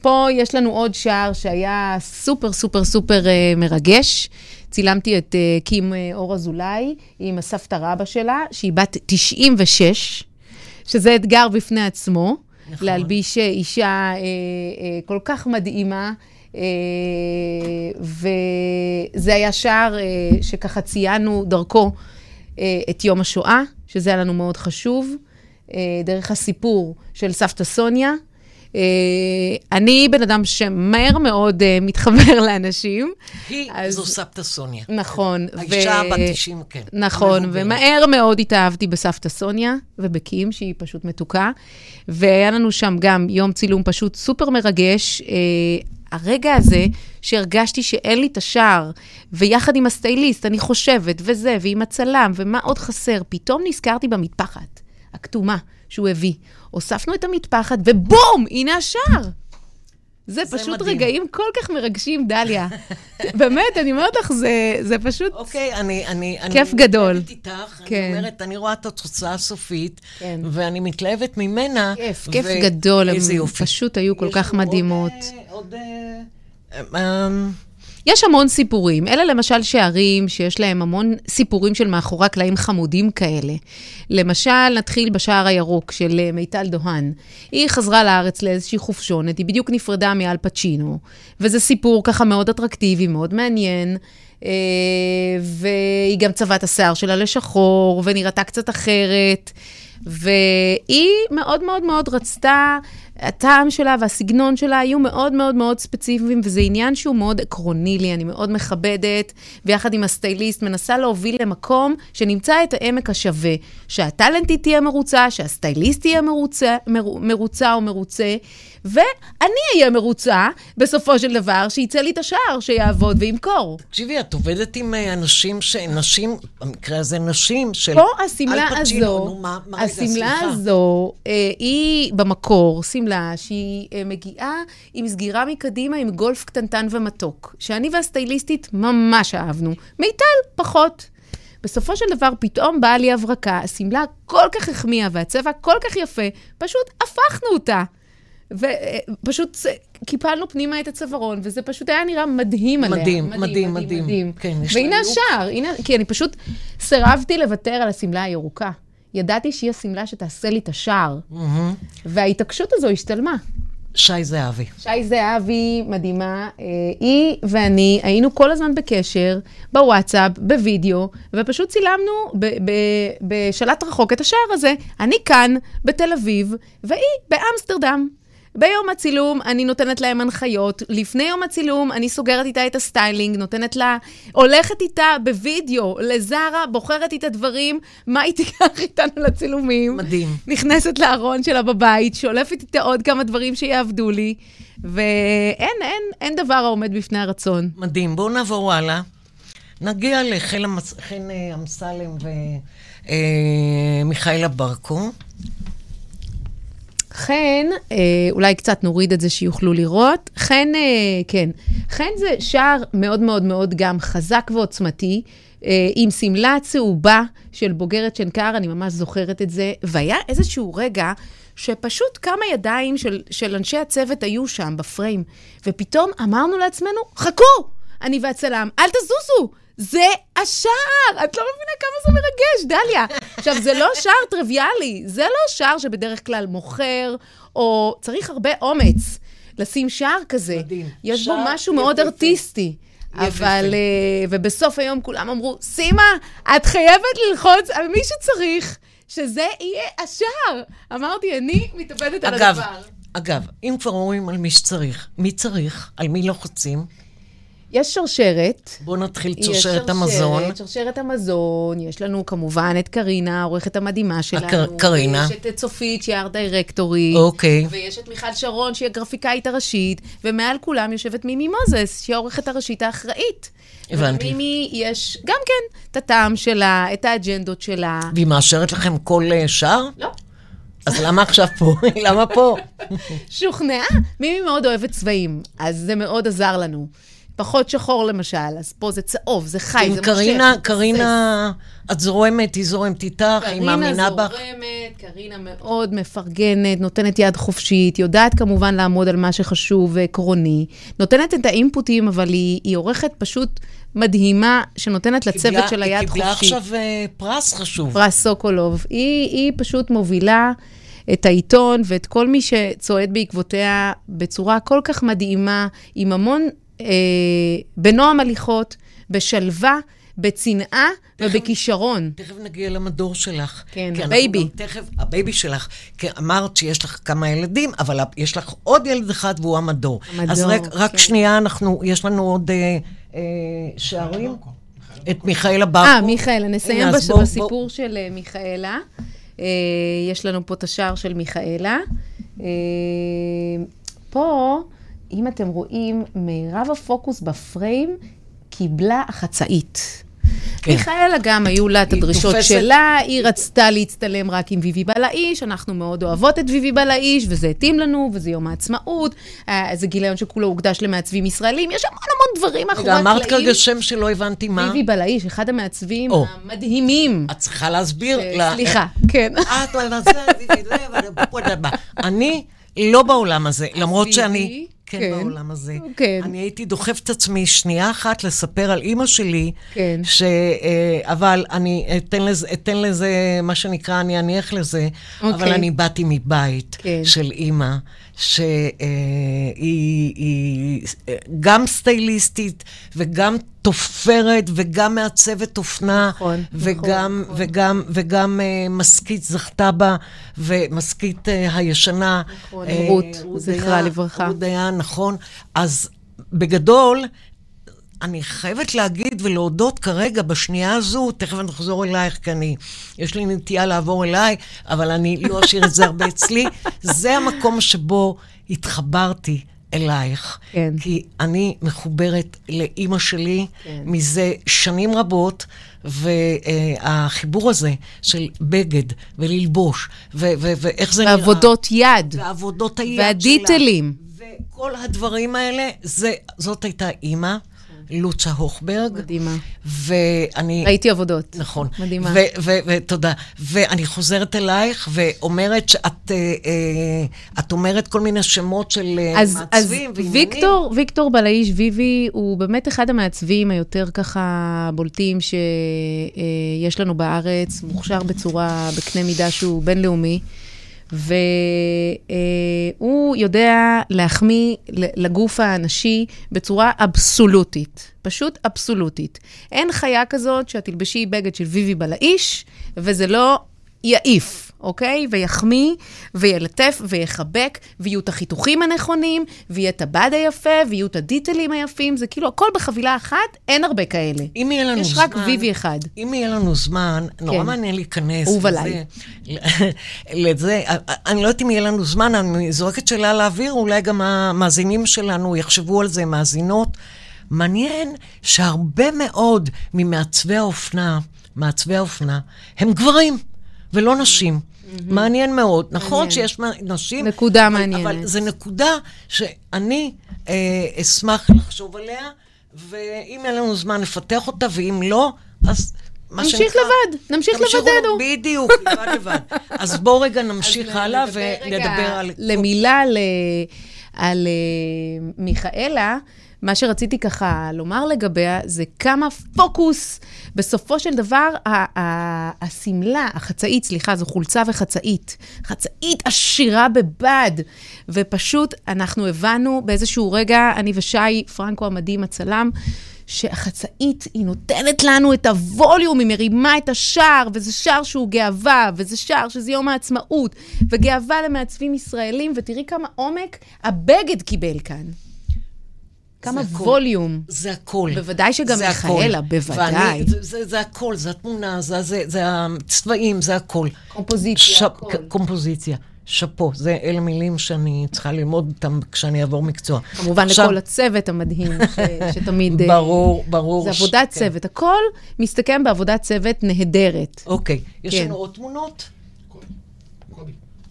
פה יש לנו עוד שער שהיה סופר סופר סופר אה, מרגש. צילמתי את אה, קים אה, אור אזולאי עם הסבתא רבא שלה, שהיא בת 96, שזה אתגר בפני עצמו. נכון. להלביש אה, אישה אה, אה, כל כך מדהימה. אה, וזה היה שער אה, שככה ציינו דרכו אה, את יום השואה, שזה היה לנו מאוד חשוב, דרך הסיפור של סבתא סוניה. אה, אני בן אדם שמהר מאוד אה, מתחבר לאנשים. היא, אז- זו סבתא סוניה. נכון. האישה בת 90, כן. נכון. ומהר מאוד התאהבתי בסבתא סוניה ובקים, שהיא פשוט מתוקה. והיה לנו שם גם יום צילום פשוט סופר מרגש. אה, הרגע הזה שהרגשתי שאין לי את השער, ויחד עם הסטייליסט, אני חושבת, וזה, ועם הצלם, ומה עוד חסר, פתאום נזכרתי במטפחת הכתומה שהוא הביא. הוספנו את המטפחת, ובום! הנה השער! זה, זה פשוט מדהים. רגעים כל כך מרגשים, דליה. באמת, אני אומרת לך, זה, זה פשוט... אוקיי, אני... אני כיף אני גדול. מתלהבת איתך, כן. אני אומרת, אני רואה את התוצאה הסופית, כן. ואני מתלהבת ממנה. כיף, כיף ו- גדול, איזה יופי. פשוט היו כל כך לנו עוד, מדהימות. אה, עוד... יש המון סיפורים. אלה למשל שערים שיש להם המון סיפורים של מאחורי הקלעים חמודים כאלה. למשל, נתחיל בשער הירוק של אה, מיטל דוהן. היא חזרה לארץ לאיזושהי חופשונת, היא בדיוק נפרדה מאל פצ'ינו, וזה סיפור ככה מאוד אטרקטיבי, מאוד מעניין. אה, והיא גם צבעה את השיער שלה לשחור, ונראתה קצת אחרת. והיא מאוד מאוד מאוד רצתה, הטעם שלה והסגנון שלה היו מאוד מאוד מאוד ספציפיים, וזה עניין שהוא מאוד עקרוני לי, אני מאוד מכבדת, ויחד עם הסטייליסט מנסה להוביל למקום שנמצא את העמק השווה, שהטאלנטית תהיה מרוצה, שהסטייליסט תהיה מרוצה, מר, מרוצה או מרוצה, ואני אהיה מרוצה, בסופו של דבר, שיצא לי את השער, שיעבוד וימכור. תקשיבי, את עובדת עם אה, אנשים ש... נשים, במקרה הזה נשים של... פה השמלה הזו, השמלה. הזו, אה, היא במקור שמלה שהיא אה, מגיעה עם סגירה מקדימה עם גולף קטנטן ומתוק, שאני והסטייליסטית ממש אהבנו. מיטל, פחות. בסופו של דבר, פתאום באה לי הברקה, השמלה כל כך החמיאה והצבע כל כך יפה, פשוט הפכנו אותה. ופשוט קיפלנו פנימה את הצווארון, וזה פשוט היה נראה מדהים עליה. מדהים, מדהים, מדהים. כן, יש לה והנה. השער, הנה, כי אני פשוט סירבתי לוותר על השמלה הירוקה. ידעתי שהיא השמלה שתעשה לי את השער. וההתעקשות הזו השתלמה. שי זהבי. שי זהבי, מדהימה, אה, היא ואני היינו כל הזמן בקשר, בוואטסאפ, בווידאו, ופשוט צילמנו ב- ב- בשלט רחוק את השער הזה. אני כאן, בתל אביב, והיא באמסטרדם. ביום הצילום אני נותנת להם הנחיות, לפני יום הצילום אני סוגרת איתה את הסטיילינג, נותנת לה, הולכת איתה בווידאו לזרה, בוחרת איתה דברים, מה היא תיקח איתנו לצילומים. מדהים. נכנסת לארון שלה בבית, שולפת איתה עוד כמה דברים שיעבדו לי, ואין, אין, אין דבר העומד בפני הרצון. מדהים. בואו נעבור הלאה. נגיע לחן אה, אמסלם ומיכאלה ברקו. חן, אה, אולי קצת נוריד את זה שיוכלו לראות. חן, אה, כן, חן זה שער מאוד מאוד מאוד גם חזק ועוצמתי, אה, עם שמלה צהובה של בוגרת שנקר, אני ממש זוכרת את זה, והיה איזשהו רגע שפשוט כמה ידיים של, של אנשי הצוות היו שם בפריים, ופתאום אמרנו לעצמנו, חכו, אני והצלם, אל תזוזו. זה השער! את לא מבינה כמה זה מרגש, דליה. עכשיו, זה לא שער טריוויאלי, זה לא שער שבדרך כלל מוכר, או צריך הרבה אומץ לשים שער כזה. מדהים. יש בו משהו מאוד יפהפה. ארטיסטי. אבל, אה, ובסוף היום כולם אמרו, סימה, את חייבת ללחוץ על מי שצריך, שזה יהיה השער. אמרתי, אני מתאבדת על אגב, הדבר. אגב, אם כבר אומרים על מי שצריך, מי צריך? על מי לוחצים? יש שרשרת. בואו נתחיל את יש שרשרת המזון. שרשרת המזון, יש לנו כמובן את קרינה, העורכת המדהימה שלנו. קרינה. ויש את צופית, שהיא ארט דירקטורית. אוקיי. ויש את מיכל שרון, שהיא הגרפיקאית הראשית, ומעל כולם יושבת מימי מוזס, שהיא העורכת הראשית האחראית. הבנתי. ולמימי יש גם כן את הטעם שלה, את האג'נדות שלה. והיא מאשרת לכם כל אה, שער? לא. אז למה עכשיו פה? למה פה? שוכנעה. מימי מאוד אוהבת צבעים, אז זה מאוד עזר לנו. פחות שחור למשל, אז פה זה צהוב, זה חי, זה עם מושך. קרינה, זה קרינה, את זורמת, היא זורמת איתך, היא מאמינה בך. קרינה זורמת, קרינה מאוד מפרגנת, נותנת יד חופשית, יודעת כמובן לעמוד על מה שחשוב ועקרוני, נותנת את האינפוטים, אבל היא, היא עורכת פשוט מדהימה, שנותנת לצוות קיבלה- שלה יד היא קיבלה חופשית. עכשיו אה, פרס חשוב. פרס סוקולוב. היא, היא פשוט מובילה את העיתון ואת כל מי שצועד בעקבותיה בצורה כל כך מדהימה, עם המון, אה, בנועם הליכות, בשלווה, בצנעה ובכישרון. תכף נגיע למדור שלך. כן, ה baby. גם תכף, ה baby שלך. כי אמרת שיש לך כמה ילדים, אבל יש לך עוד ילד אחד והוא המדור. המדור, אז רק, רק כן. שנייה, אנחנו, יש לנו עוד אה, אה, שערים. את מיכאלה ברקו. אה, מיכאלה, נסיים הנה, בש... בוא- בסיפור בוא- של אה, מיכאלה. אה, יש לנו פה את השער של מיכאלה. אה, פה, אם אתם רואים, מירב הפוקוס בפריים קיבלה החצאית. כן. מיכאלה גם היו לה את הדרישות תופסת- שלה, היא רצתה להצטלם רק עם ויבי בלעיש, אנחנו מאוד אוהבות את ויבי בלעיש, וזה התאים לנו, וזה יום העצמאות, אה, זה גיליון שכולו הוקדש למעצבים ישראלים, יש המון המון דברים מאחורי רגע, הקלעים. אמרת כרגע שם שלא הבנתי מה. ויבי בלעיש, אחד המעצבים או. המדהימים. את צריכה להסביר. אה, לה- סליחה, כן. את לא אני לא בעולם הזה, למרות שאני כן כן. בעולם הזה. כן. אני הייתי דוחפת את עצמי שנייה אחת לספר על אימא שלי, כן. ש... אה, אבל אני אתן לזה, אתן לזה, מה שנקרא, אני אניח לזה, אבל אוקיי. אני באתי מבית כן. של אימא, שהיא היא, אה, גם סטייליסטית וגם תופרת וגם מעצבת אופנה, נכון, וגם, נכון. וגם, וגם אה, משכית זכתה בה, ומשכית אה, הישנה. נכון, אה, רות, זכרה לברכה. רות דיין, נכון. אז בגדול, אני חייבת להגיד ולהודות כרגע, בשנייה הזו, תכף אני אחזור אלייך, כי אני, יש לי נטייה לעבור אליי, אבל אני לא אשאיר את זה הרבה אצלי. זה המקום שבו התחברתי אלייך. כן. כי אני מחוברת לאימא שלי כן. מזה שנים רבות, והחיבור הזה של בגד וללבוש, ו- ו- ואיך זה נראה. ועבודות יד. ועבודות היד והדיטלים. שלה. וכל הדברים האלה, זה, זאת הייתה אימא, לוצה הוכברג. מדהימה. ואני... ראיתי עבודות. נכון. מדהימה. ותודה. ואני חוזרת אלייך ואומרת שאת אה, אה, את אומרת כל מיני שמות של אה, אז, אז מעצבים ועניינים. ויקטור, ויקטור בלעיש ויבי הוא באמת אחד המעצבים היותר ככה בולטים שיש לנו בארץ, מוכשר בצורה, בקנה מידה שהוא בינלאומי. והוא יודע להחמיא לגוף האנשי בצורה אבסולוטית, פשוט אבסולוטית. אין חיה כזאת שאת תלבשי בגד של ויבי בלעיש, וזה לא יעיף, אוקיי? ויחמיא, וילטף, ויחבק, ויהיו את החיתוכים הנכונים, ויהיה את הבד היפה, ויהיו את הדיטלים היפים, זה כאילו הכל בחבילה אחת, אין הרבה כאלה. אם יהיה לנו יש זמן... רק ויבי אחד. אם יהיה לנו זמן, נורא כן. מעניין להיכנס לזה. לזה. אני לא יודעת אם יהיה לנו זמן, אני זורקת שאלה לאוויר, אולי גם המאזינים שלנו יחשבו על זה, מאזינות. מעניין שהרבה מאוד ממעצבי האופנה, מעצבי האופנה, הם גברים ולא נשים. מעניין מאוד. נכון שיש נשים... נקודה אבל- מעניינת. אבל זו נקודה שאני אה, אשמח לחשוב עליה, ואם יהיה לנו זמן לפתח אותה, ואם לא, אז... נמשיך שנקרא, לבד, נמשיך לבדנו. בדיוק, לבד לבד. אז בואו רגע נמשיך הלאה ונדבר על... למילה. על אה, מיכאלה, מה שרציתי ככה לומר לגביה, זה כמה פוקוס, בסופו של דבר, השמלה, החצאית, סליחה, זו חולצה וחצאית. חצאית עשירה בבד. ופשוט אנחנו הבנו באיזשהו רגע, אני ושי, פרנקו המדהים, הצלם, שהחצאית, היא נותנת לנו את הווליום, היא מרימה את השער, וזה שער שהוא גאווה, וזה שער שזה יום העצמאות, וגאווה למעצבים ישראלים, ותראי כמה עומק הבגד קיבל כאן. כמה זה. ווליום. זה הכל. בוודאי שגם מיכאלה. בוודאי. ואני, זה, זה, זה הכל, זה התמונה, זה, זה, זה הצבעים, זה הכל. קומפוזיציה, הכל. קומפוזיציה. שאפו, זה אלה מילים שאני צריכה ללמוד אותם כשאני אעבור מקצוע. כמובן עכשיו, לכל הצוות המדהים, ש, שתמיד... אה, ברור, ברור. זה ש- עבודת כן. צוות. הכל מסתכם בעבודת צוות נהדרת. אוקיי, יש כן. לנו עוד תמונות?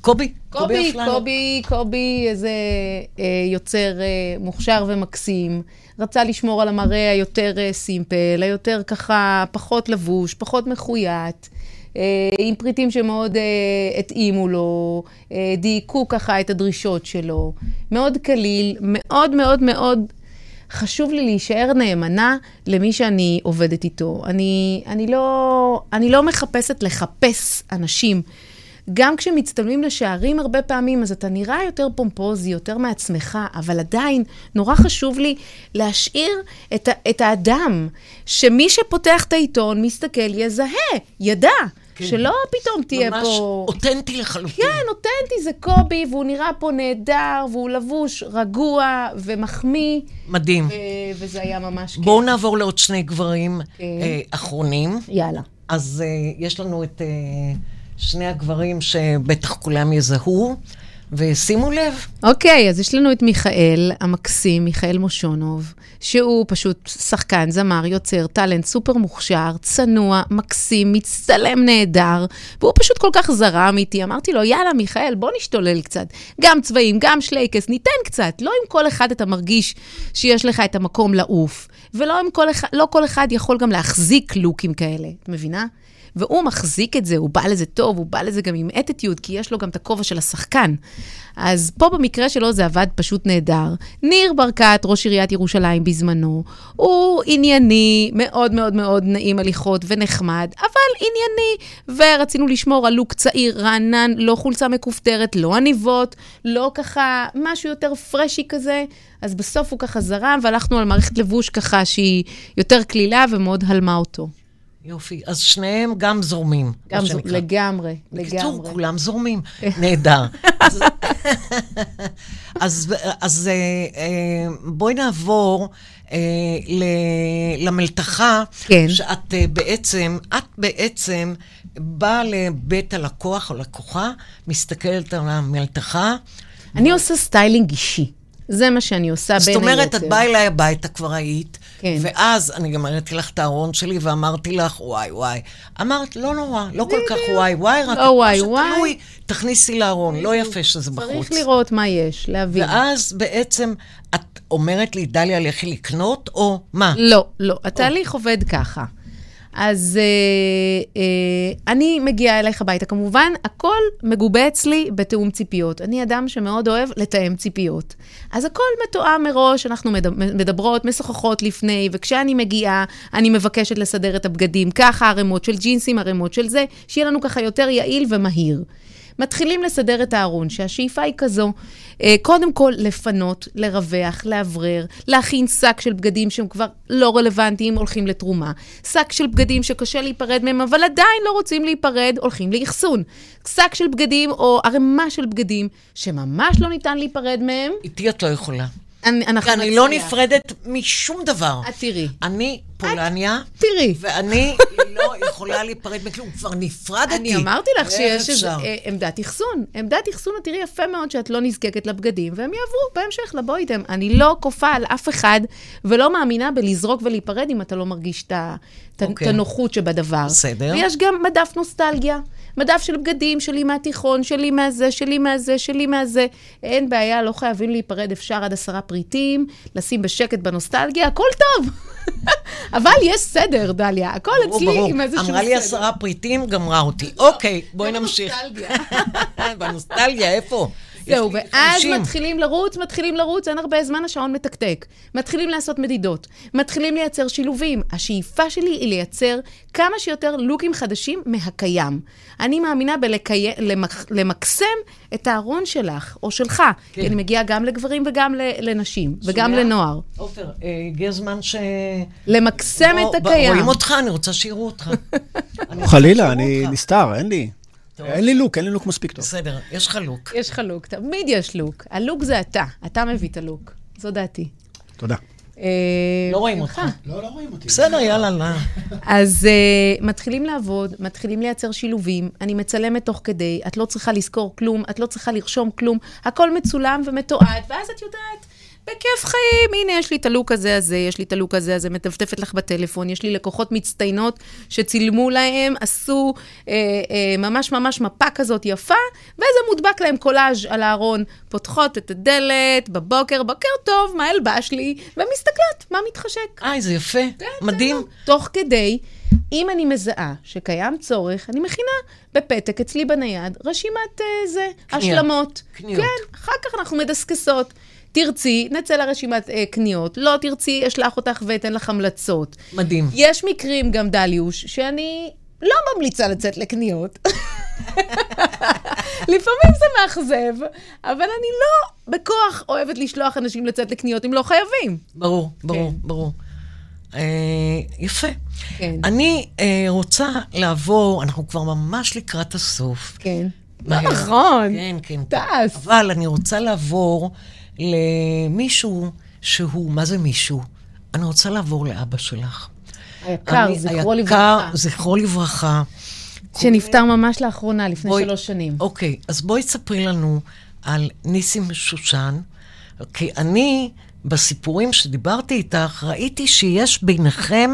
קובי. קובי. קובי, קובי, איזה אה, יוצר אה, מוכשר ומקסים. רצה לשמור על המראה היותר אה, סימפל, היותר ככה פחות לבוש, פחות מחויית, אה, עם פריטים שמאוד אה, התאימו לו, אה, דייקו ככה את הדרישות שלו. מאוד קליל, מאוד מאוד מאוד חשוב לי להישאר נאמנה למי שאני עובדת איתו. אני, אני, לא, אני לא מחפשת לחפש אנשים. גם כשמצטלמים לשערים הרבה פעמים, אז אתה נראה יותר פומפוזי, יותר מעצמך, אבל עדיין נורא חשוב לי להשאיר את, את האדם, שמי שפותח את העיתון, מסתכל, יזהה, ידע, כן. שלא פתאום תהיה ממש פה... אותנטי לחלוטין. כן, אותנטי זה קובי, והוא נראה פה נהדר, והוא לבוש רגוע ומחמיא, מדהים. ו- וזה היה ממש כיף. בואו נעבור לעוד שני גברים כן. אה, אחרונים. יאללה. אז אה, יש לנו את אה, שני הגברים שבטח כולם יזהו, ושימו לב, אוקיי, אז יש לנו את מיכאל המקסים, מיכאל מושונוב, שהוא פשוט שחקן, זמר, יוצר, טאלנט סופר מוכשר, צנוע, מקסים, מצטלם נהדר, והוא פשוט כל כך זרם איתי. אמרתי לו, יאללה, מיכאל, בוא נשתולל קצת. גם צבעים, גם שלייקס, ניתן קצת. לא עם כל אחד אתה מרגיש שיש לך את המקום לעוף, ולא כל אחד, לא כל אחד יכול גם להחזיק לוקים כאלה, את מבינה? והוא מחזיק את זה, הוא בא לזה טוב, הוא בא לזה גם עם אטיטיוד, כי יש לו גם את הכובע של השחקן. אז פה במקרה שלו זה עבד פשוט נהדר. ניר ברקת, ראש עיריית ירושלים בזמנו, הוא ענייני, מאוד מאוד מאוד נעים הליכות ונחמד, אבל ענייני, ורצינו לשמור על לוק צעיר, רענן, לא חולצה מכופתרת, לא עניבות, לא ככה, משהו יותר פרשי כזה. אז בסוף הוא ככה זרם, והלכנו על מערכת לבוש ככה שהיא יותר קלילה ומאוד הלמה אותו. יופי. אז שניהם גם זורמים. גם מה זו, שנקרא. לגמרי, בקיצור, לגמרי. כולם זורמים. נהדר. אז, אז, אז אה, אה, בואי נעבור אה, למלתחה, כן. שאת בעצם, את בעצם באה לבית הלקוח או לקוחה, מסתכלת על המלתחה. אני עושה סטיילינג אישי. זה מה שאני עושה בין זאת היתר. אומרת, את באה אליי הביתה, כבר היית, כן. ואז אני גם הראיתי לך את הארון שלי ואמרתי לך, וואי, וואי. אמרת, לא נורא, לא כל כך וואי, וואי, רק לא וואי, וואי. שתלוי, תכניסי לארון, לא יפה שזה בחוץ. צריך לראות מה יש, להבין. ואז בעצם את אומרת לי, דליה, לכי לקנות, או מה? לא, לא. התהליך עובד ככה. אז אה, אה, אני מגיעה אלייך הביתה. כמובן, הכל מגובה אצלי בתיאום ציפיות. אני אדם שמאוד אוהב לתאם ציפיות. אז הכל מתואם מראש, אנחנו מד- מדברות, משוחחות לפני, וכשאני מגיעה, אני מבקשת לסדר את הבגדים ככה, ערימות של ג'ינסים, ערימות של זה, שיהיה לנו ככה יותר יעיל ומהיר. מתחילים לסדר את הארון, שהשאיפה היא כזו, אה, קודם כל לפנות, לרווח, לאוורר, להכין שק של בגדים שהם כבר לא רלוונטיים, הולכים לתרומה. שק של בגדים שקשה להיפרד מהם, אבל עדיין לא רוצים להיפרד, הולכים לאחסון. שק של בגדים או ערימה של בגדים שממש לא ניתן להיפרד מהם, איתי את לא יכולה. אני, אנחנו אני לא. נפרדת משום דבר. את תראי. אני פולניה, תראי. ואני לא יכולה להיפרד מכלום. כבר נפרדתי. אני אמרתי לך שיש איזו אפשר? אה, עמדת אחסון. עמדת אחסון, את תראי יפה מאוד שאת לא נזקקת לבגדים, והם יעברו בהמשך, לבוא איתם. אני לא כופה על אף אחד, ולא מאמינה בלזרוק ולהיפרד אם אתה לא מרגיש את את את אוקיי. הנוחות שבדבר. בסדר. ויש גם מדף נוסטלגיה. מדף של בגדים, שלי מהתיכון, שלי מהזה, שלי מהזה, שלי מהזה. אין בעיה, לא חייבים להיפרד, אפשר עד עשרה פריטים, לשים בשקט בנוסטלגיה, הכל טוב. אבל יש סדר, דליה, הכל ברור, אצלי ברור. עם איזשהו סדר. אמרה לי עשרה פריטים, גמרה אותי. אוקיי, בואי נמשיך. נוסטלגיה. בנוסטלגיה, איפה? זהו, ואז 50. מתחילים לרוץ, מתחילים לרוץ, אין הרבה זמן, השעון מתקתק. מתחילים לעשות מדידות, מתחילים לייצר שילובים. השאיפה שלי היא לייצר כמה שיותר לוקים חדשים מהקיים. אני מאמינה בלמקסם את הארון שלך, או שלך, כן. כי אני מגיעה גם לגברים וגם לנשים, וגם שומע? לנוער. עופר, אה, הגיע הזמן ש... למקסם את הקיים. רואים אותך, אני רוצה שיראו אותך. חלילה, אני. נסתר, אין לי. אין לי לוק, אין לי לוק מספיק טוב. בסדר, יש לך לוק. יש לך לוק, תמיד יש לוק. הלוק זה אתה, אתה מביא את הלוק. זו דעתי. תודה. אה, לא רואים אותך. לא, לא רואים אותי. בסדר, יאללה, לא. אז uh, מתחילים לעבוד, מתחילים לייצר שילובים, אני מצלמת תוך כדי, את לא צריכה לזכור כלום, את לא צריכה לרשום כלום, הכל מצולם ומתועד, ואז את יודעת, בכיף חיים, הנה, יש לי את הלוק הזה הזה, יש לי את הלוק הזה הזה, מטפטפת לך בטלפון, יש לי לקוחות מצטיינות שצילמו להם, עשו אה, אה, ממש ממש מפה כזאת יפה, וזה מודבק להם קולאז' על הארון, פותחות את הדלת, בבוקר, בוקר טוב, מה אלבש לי, ומסתכלות, מה מתחשק. אה, זה יפה, מדהים. תוך כדי, אם אני מזהה שקיים צורך, אני מכינה בפתק אצלי בנייד רשימת uh, זה, קנייה. השלמות. קניות. כן, אחר כך אנחנו מדסקסות. תרצי, נצא לרשימת uh, קניות. לא תרצי, אשלח אותך ואתן לך המלצות. מדהים. יש מקרים, גם דליוש, שאני לא ממליצה לצאת לקניות. לפעמים זה מאכזב, אבל אני לא בכוח אוהבת לשלוח אנשים לצאת לקניות אם לא חייבים. ברור, ברור, כן. ברור. אה, יפה. כן. אני אה, רוצה לעבור, אנחנו כבר ממש לקראת הסוף. כן. לא נכון. כן, כן. טס. אבל אני רוצה לעבור למישהו שהוא, מה זה מישהו? אני רוצה לעבור לאבא שלך. היקר, אני- זכרו היקר, לברכה. זכרו לברכה. שנפטר ממש לאחרונה, לפני בואי- שלוש שנים. אוקיי, אז בואי תספרי לנו על ניסים שושן, כי אני, בסיפורים שדיברתי איתך, ראיתי שיש ביניכם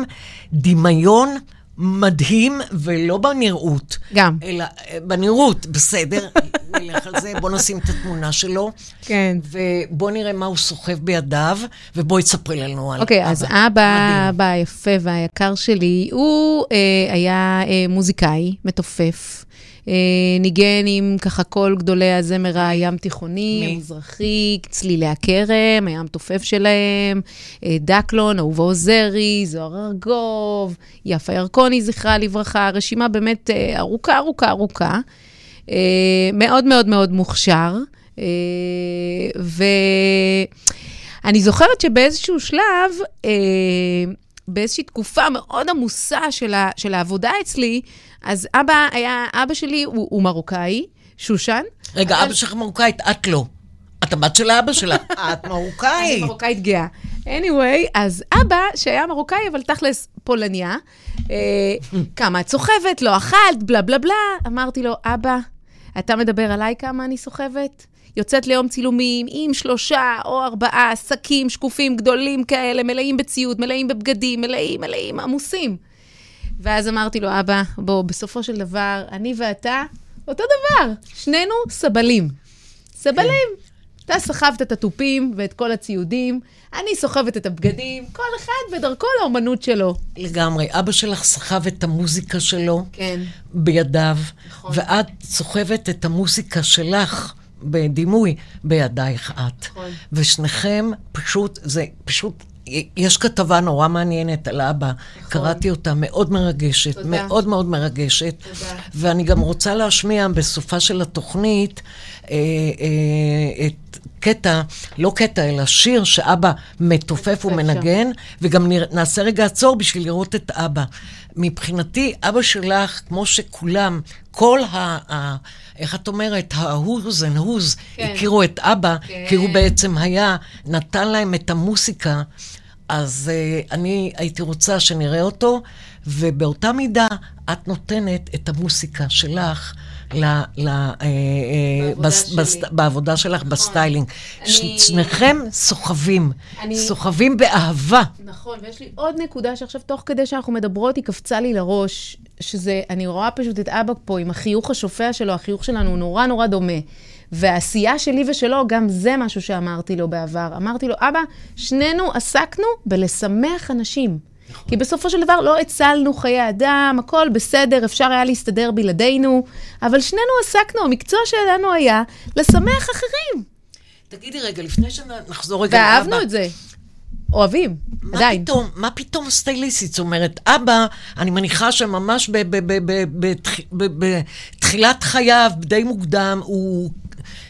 דמיון מדהים, ולא בנראות. גם. אלא אה, בנראות, בסדר, נלך על זה, בוא נשים את התמונה שלו. כן. ובוא נראה מה הוא סוחב בידיו, ובואי תספרי לנו על אוקיי, אז אבא. אבא היפה והיקר שלי, הוא אה, היה אה, מוזיקאי, מתופף. אה, ניגן עם ככה כל גדולי הזמר הים תיכוני? המזרחי, צלילי הכרם, היה המתופף שלהם, אה, דקלון, אהובה עוזרי, זוהר ארגוב, יפה ירקוני, זכרה לברכה, רשימה באמת אה, ארוכה, ארוכה, ארוכה. מאוד מאוד מאוד מוכשר. ואני זוכרת שבאיזשהו שלב, באיזושהי תקופה מאוד עמוסה של, ה, של העבודה אצלי, אז אבא היה, אבא שלי הוא, הוא מרוקאי, שושן. רגע, אבל- אבא שלך מרוקאית, את לא. את הבת של האבא שלה. את אני מרוקאית. מרוקאית גאה. anyway, אז אבא, שהיה מרוקאי, אבל תכלס פולניה, אה, כמה את סוחבת, לא אכלת, בלה בלה בלה. אמרתי לו, אבא, אתה מדבר עליי כמה אני סוחבת? יוצאת ליום צילומים עם שלושה או ארבעה שקים שקופים גדולים כאלה, מלאים בציוד, מלאים בבגדים, מלאים, מלאים, עמוסים. ואז אמרתי לו, אבא, בוא, בסופו של דבר, אני ואתה, אותו דבר, שנינו סבלים. סבלים. אתה סחבת את התופים ואת כל הציודים, אני סוחבת את הבגדים, כל אחד בדרכו לאומנות שלו. לגמרי. אבא שלך סחב את המוזיקה שלו כן. בידיו, נכון. ואת סוחבת את המוזיקה שלך בדימוי בידייך את. נכון. ושניכם פשוט, זה פשוט, יש כתבה נורא מעניינת על אבא, קראתי אותה, מאוד מרגשת, נכון. תודה. מאוד מאוד מרגשת. תודה. ואני גם רוצה להשמיע בסופה של התוכנית אה, אה, את קטע, לא קטע, אלא שיר שאבא מתופף ומנגן, וגם נרא- נעשה רגע עצור בשביל לראות את אבא. מבחינתי, אבא שלך, כמו שכולם, כל ה... ה איך את אומרת, ה-who's and who's, כן. הכירו את אבא, כן. כי הוא בעצם היה, נתן להם את המוסיקה. אז אה, אני הייתי רוצה שנראה אותו, ובאותה מידה את נותנת את המוסיקה שלך ל, ל, אה, אה, בעבודה בס. בס, בעבודה שלך בסטיילינג. אני- ש- שניכם סוחבים, אני- סוחבים באהבה. נכון, ויש לי עוד נקודה שעכשיו, תוך כדי שאנחנו מדברות, היא קפצה לי לראש, שזה, אני רואה פשוט את אבא פה עם החיוך השופע שלו, החיוך שלנו הוא נורא נורא דומה. והעשייה שלי ושלו, גם זה משהו שאמרתי לו בעבר. אמרתי לו, אבא, שנינו עסקנו בלשמח אנשים. כי בסופו של דבר לא הצלנו חיי אדם, הכל בסדר, אפשר היה להסתדר בלעדינו, אבל שנינו עסקנו, המקצוע שלנו היה לשמח אחרים. תגידי רגע, לפני שנחזור רגע לאבא. ואהבנו את זה. אוהבים, מה עדיין. פתאום, מה פתאום סטייליסטית? זאת אומרת, אבא, אני מניחה שממש בתחילת חייו, די מוקדם, הוא...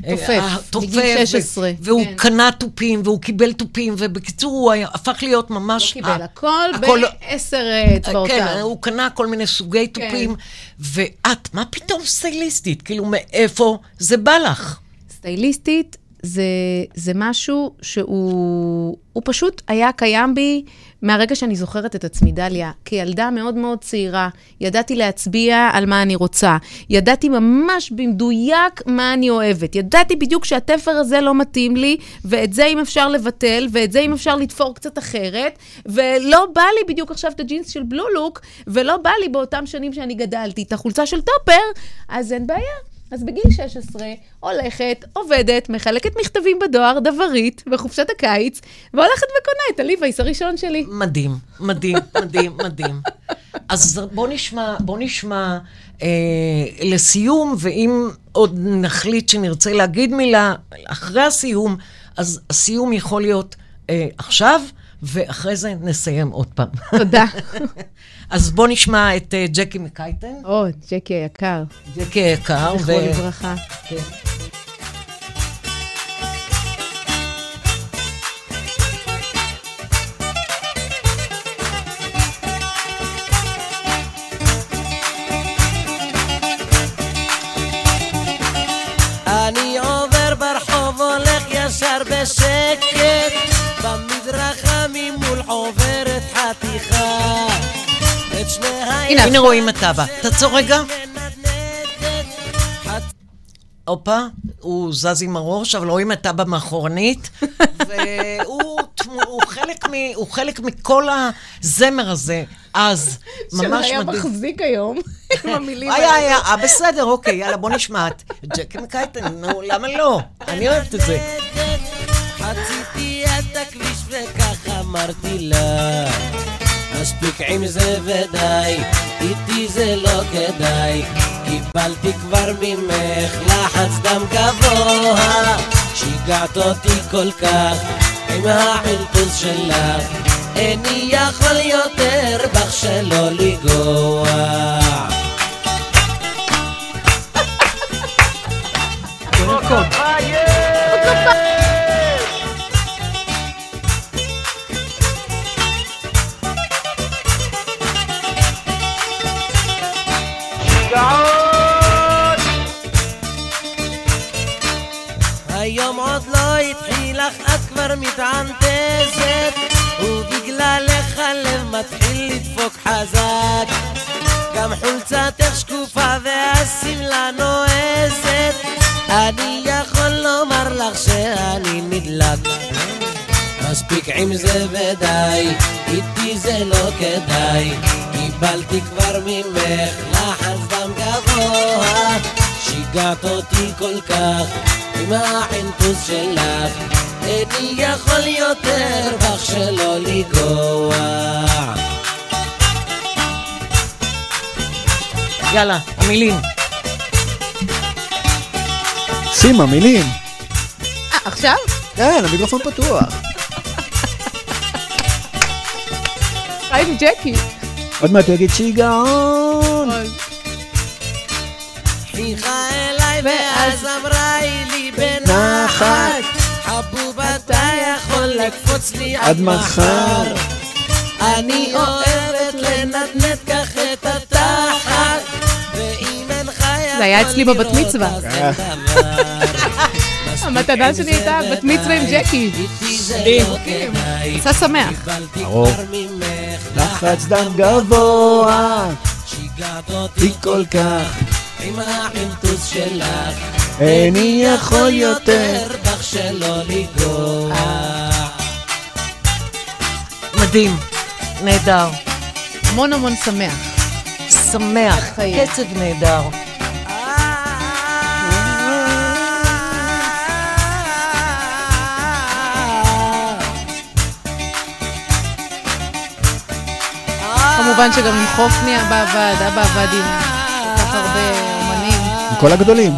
תופף, אה, בגיל 16, והוא כן. קנה תופים, והוא קיבל תופים, ובקיצור, הוא הפך להיות לא ממש... קיבל ה- הכל הכל- בעשר אצבעותיו. כן, הוא קנה כל מיני סוגי תופים, ואת, מה פתאום סטייליסטית? כאילו, מאיפה זה בא לך? סטייליסטית זה, זה משהו שהוא הוא פשוט היה קיים בי מהרגע שאני זוכרת את עצמי, דליה. כילדה מאוד מאוד צעירה, ידעתי להצביע על מה אני רוצה. ידעתי ממש במדויק מה אני אוהבת. ידעתי בדיוק שהתפר הזה לא מתאים לי, ואת זה אם אפשר לבטל, ואת זה אם אפשר לתפור קצת אחרת, ולא בא לי בדיוק עכשיו את הג'ינס של בלו לוק, ולא בא לי באותם שנים שאני גדלתי את החולצה של טופר, אז אין בעיה. אז בגיל 16, הולכת, עובדת, מחלקת מכתבים בדואר, דברית, בחופשת הקיץ, והולכת וקונה את הליווייס הראשון שלי. מדהים, מדהים, מדהים, מדהים. אז בוא נשמע, בוא נשמע אה, לסיום, ואם עוד נחליט שנרצה להגיד מילה אחרי הסיום, אז הסיום יכול להיות אה, עכשיו, ואחרי זה נסיים עוד פעם. תודה. אז בוא נשמע את אה, ג'קי מקייטן, או, ג'קי היקר, ג'קי היקר. זכרו לברכה. כן. הנה, הנה רואים את אבא. תעצור רגע. הופה, הוא זז עם הראש, אבל רואים את אבא מאחורנית, והוא הוא חלק, מ, הוא חלק מכל הזמר הזה, אז, ממש שהיה מדהים. מחזיק היום, עם המילים היה, האלה. היה, אה, בסדר, אוקיי, יאללה, בוא נשמע את ג'קי מקייטן, נו, למה לא? אני אוהבת את זה. חציתי את הכביש וכך אמרתי לה מספיק עם זה ודי, איתי זה לא כדאי. קיבלתי כבר ממך לחץ דם גבוה. שיגעת אותי כל כך עם החלטוס שלך. איני יכול יותר בך שלא לגוע. היום כבר מתענתזת ובגללך הלב מתחיל לדפוק חזק. גם חולצתך שקופה והשמלה נועזת. אני יכול לומר לך שאני נדלק. מספיק עם זה ודי, איתי זה לא כדאי. קיבלתי כבר ממך לחץ דם גבוה. שיגעת אותי כל כך עם החנטוס שלך איני יכול יותר בך שלא לגוע יאללה, המילים. סימה, מילים. אה, עכשיו? כן, המיקרופון פתוח. חיים ג'קי. עוד מעט הוא יגיד שיגעון. חייכה אליי ואז אמרה לי בנחת לקפוץ לי עד מחר אני אוהבת לנדנד כך את התחת ואם אינך יכול זה היה אצלי בבת מצווה. אין. המתנה שלי הייתה בת מצווה עם ג'קי. לא עשה שמח. ברור. לחץ דם גבוה, שיגעת אותי כל כך. עם החנטוס שלך איני יכול יותר. בך שלא לגוע מדהים, נהדר, המון המון שמח. שמח. קצב נהדר. כמובן שגם חופני אבא עבד, אבא עבד עם כל כך הרבה אומנים. עם כל הגדולים.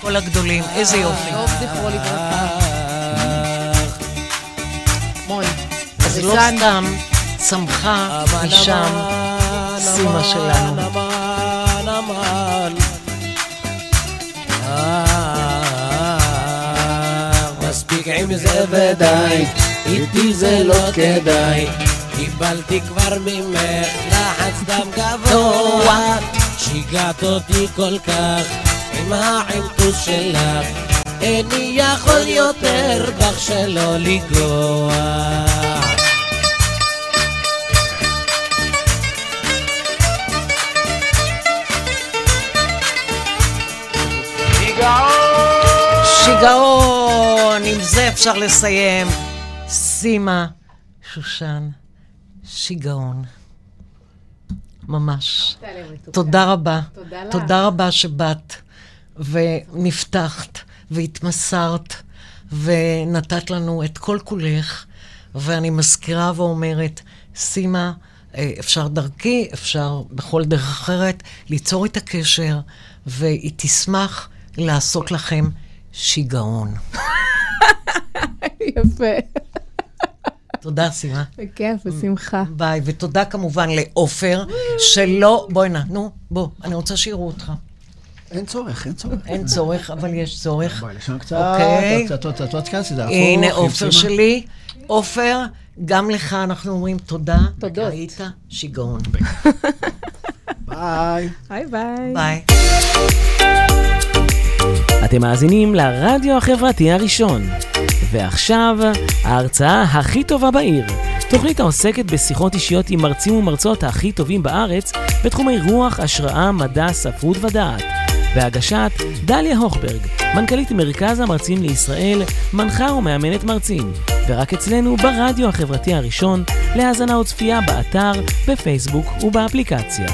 כל הגדולים, איזה יופי. טוב זכרו לברכה. אז לא. סתם צמחה משם סימה שלנו. מספיק עם זה ודי, איתי זה לא כדאי. קיבלתי כבר ממך לחץ דם גבוה, שיגעת אותי כל כך עם העמטוס שלך. איני יכול יותר בך שלא. אפשר לסיים. סימה, שושן, שיגעון. ממש. תודה רבה. תודה לך. תודה רבה שבאת ונפתחת והתמסרת ונתת לנו את כל כולך. ואני מזכירה ואומרת, סימה, אה, אפשר דרכי, אפשר בכל דרך אחרת, ליצור את הקשר, והיא תשמח לעשות לכם שיגעון. יפה. תודה, סימה. בכיף, בשמחה. ביי, ותודה כמובן לעופר, שלא... בואי נא, נו, בוא, אני רוצה שיראו אותך. אין צורך, אין צורך. אין צורך, אבל יש צורך. בואי, לשם קצת, אוקיי. קצת, קצת, קצת. הנה עופר. שלי. עופר, גם לך אנחנו אומרים תודה. תודות. היית שיגעון. ביי. ביי ביי. ביי. אתם מאזינים לרדיו החברתי הראשון. ועכשיו, ההרצאה הכי טובה בעיר. תוכנית העוסקת בשיחות אישיות עם מרצים ומרצות הכי טובים בארץ בתחומי רוח, השראה, מדע, ספרות ודעת. בהגשת דליה הוכברג, מנכ"לית מרכז המרצים לישראל, מנחה ומאמנת מרצים. ורק אצלנו ברדיו החברתי הראשון, להאזנה וצפייה באתר, בפייסבוק ובאפליקציה.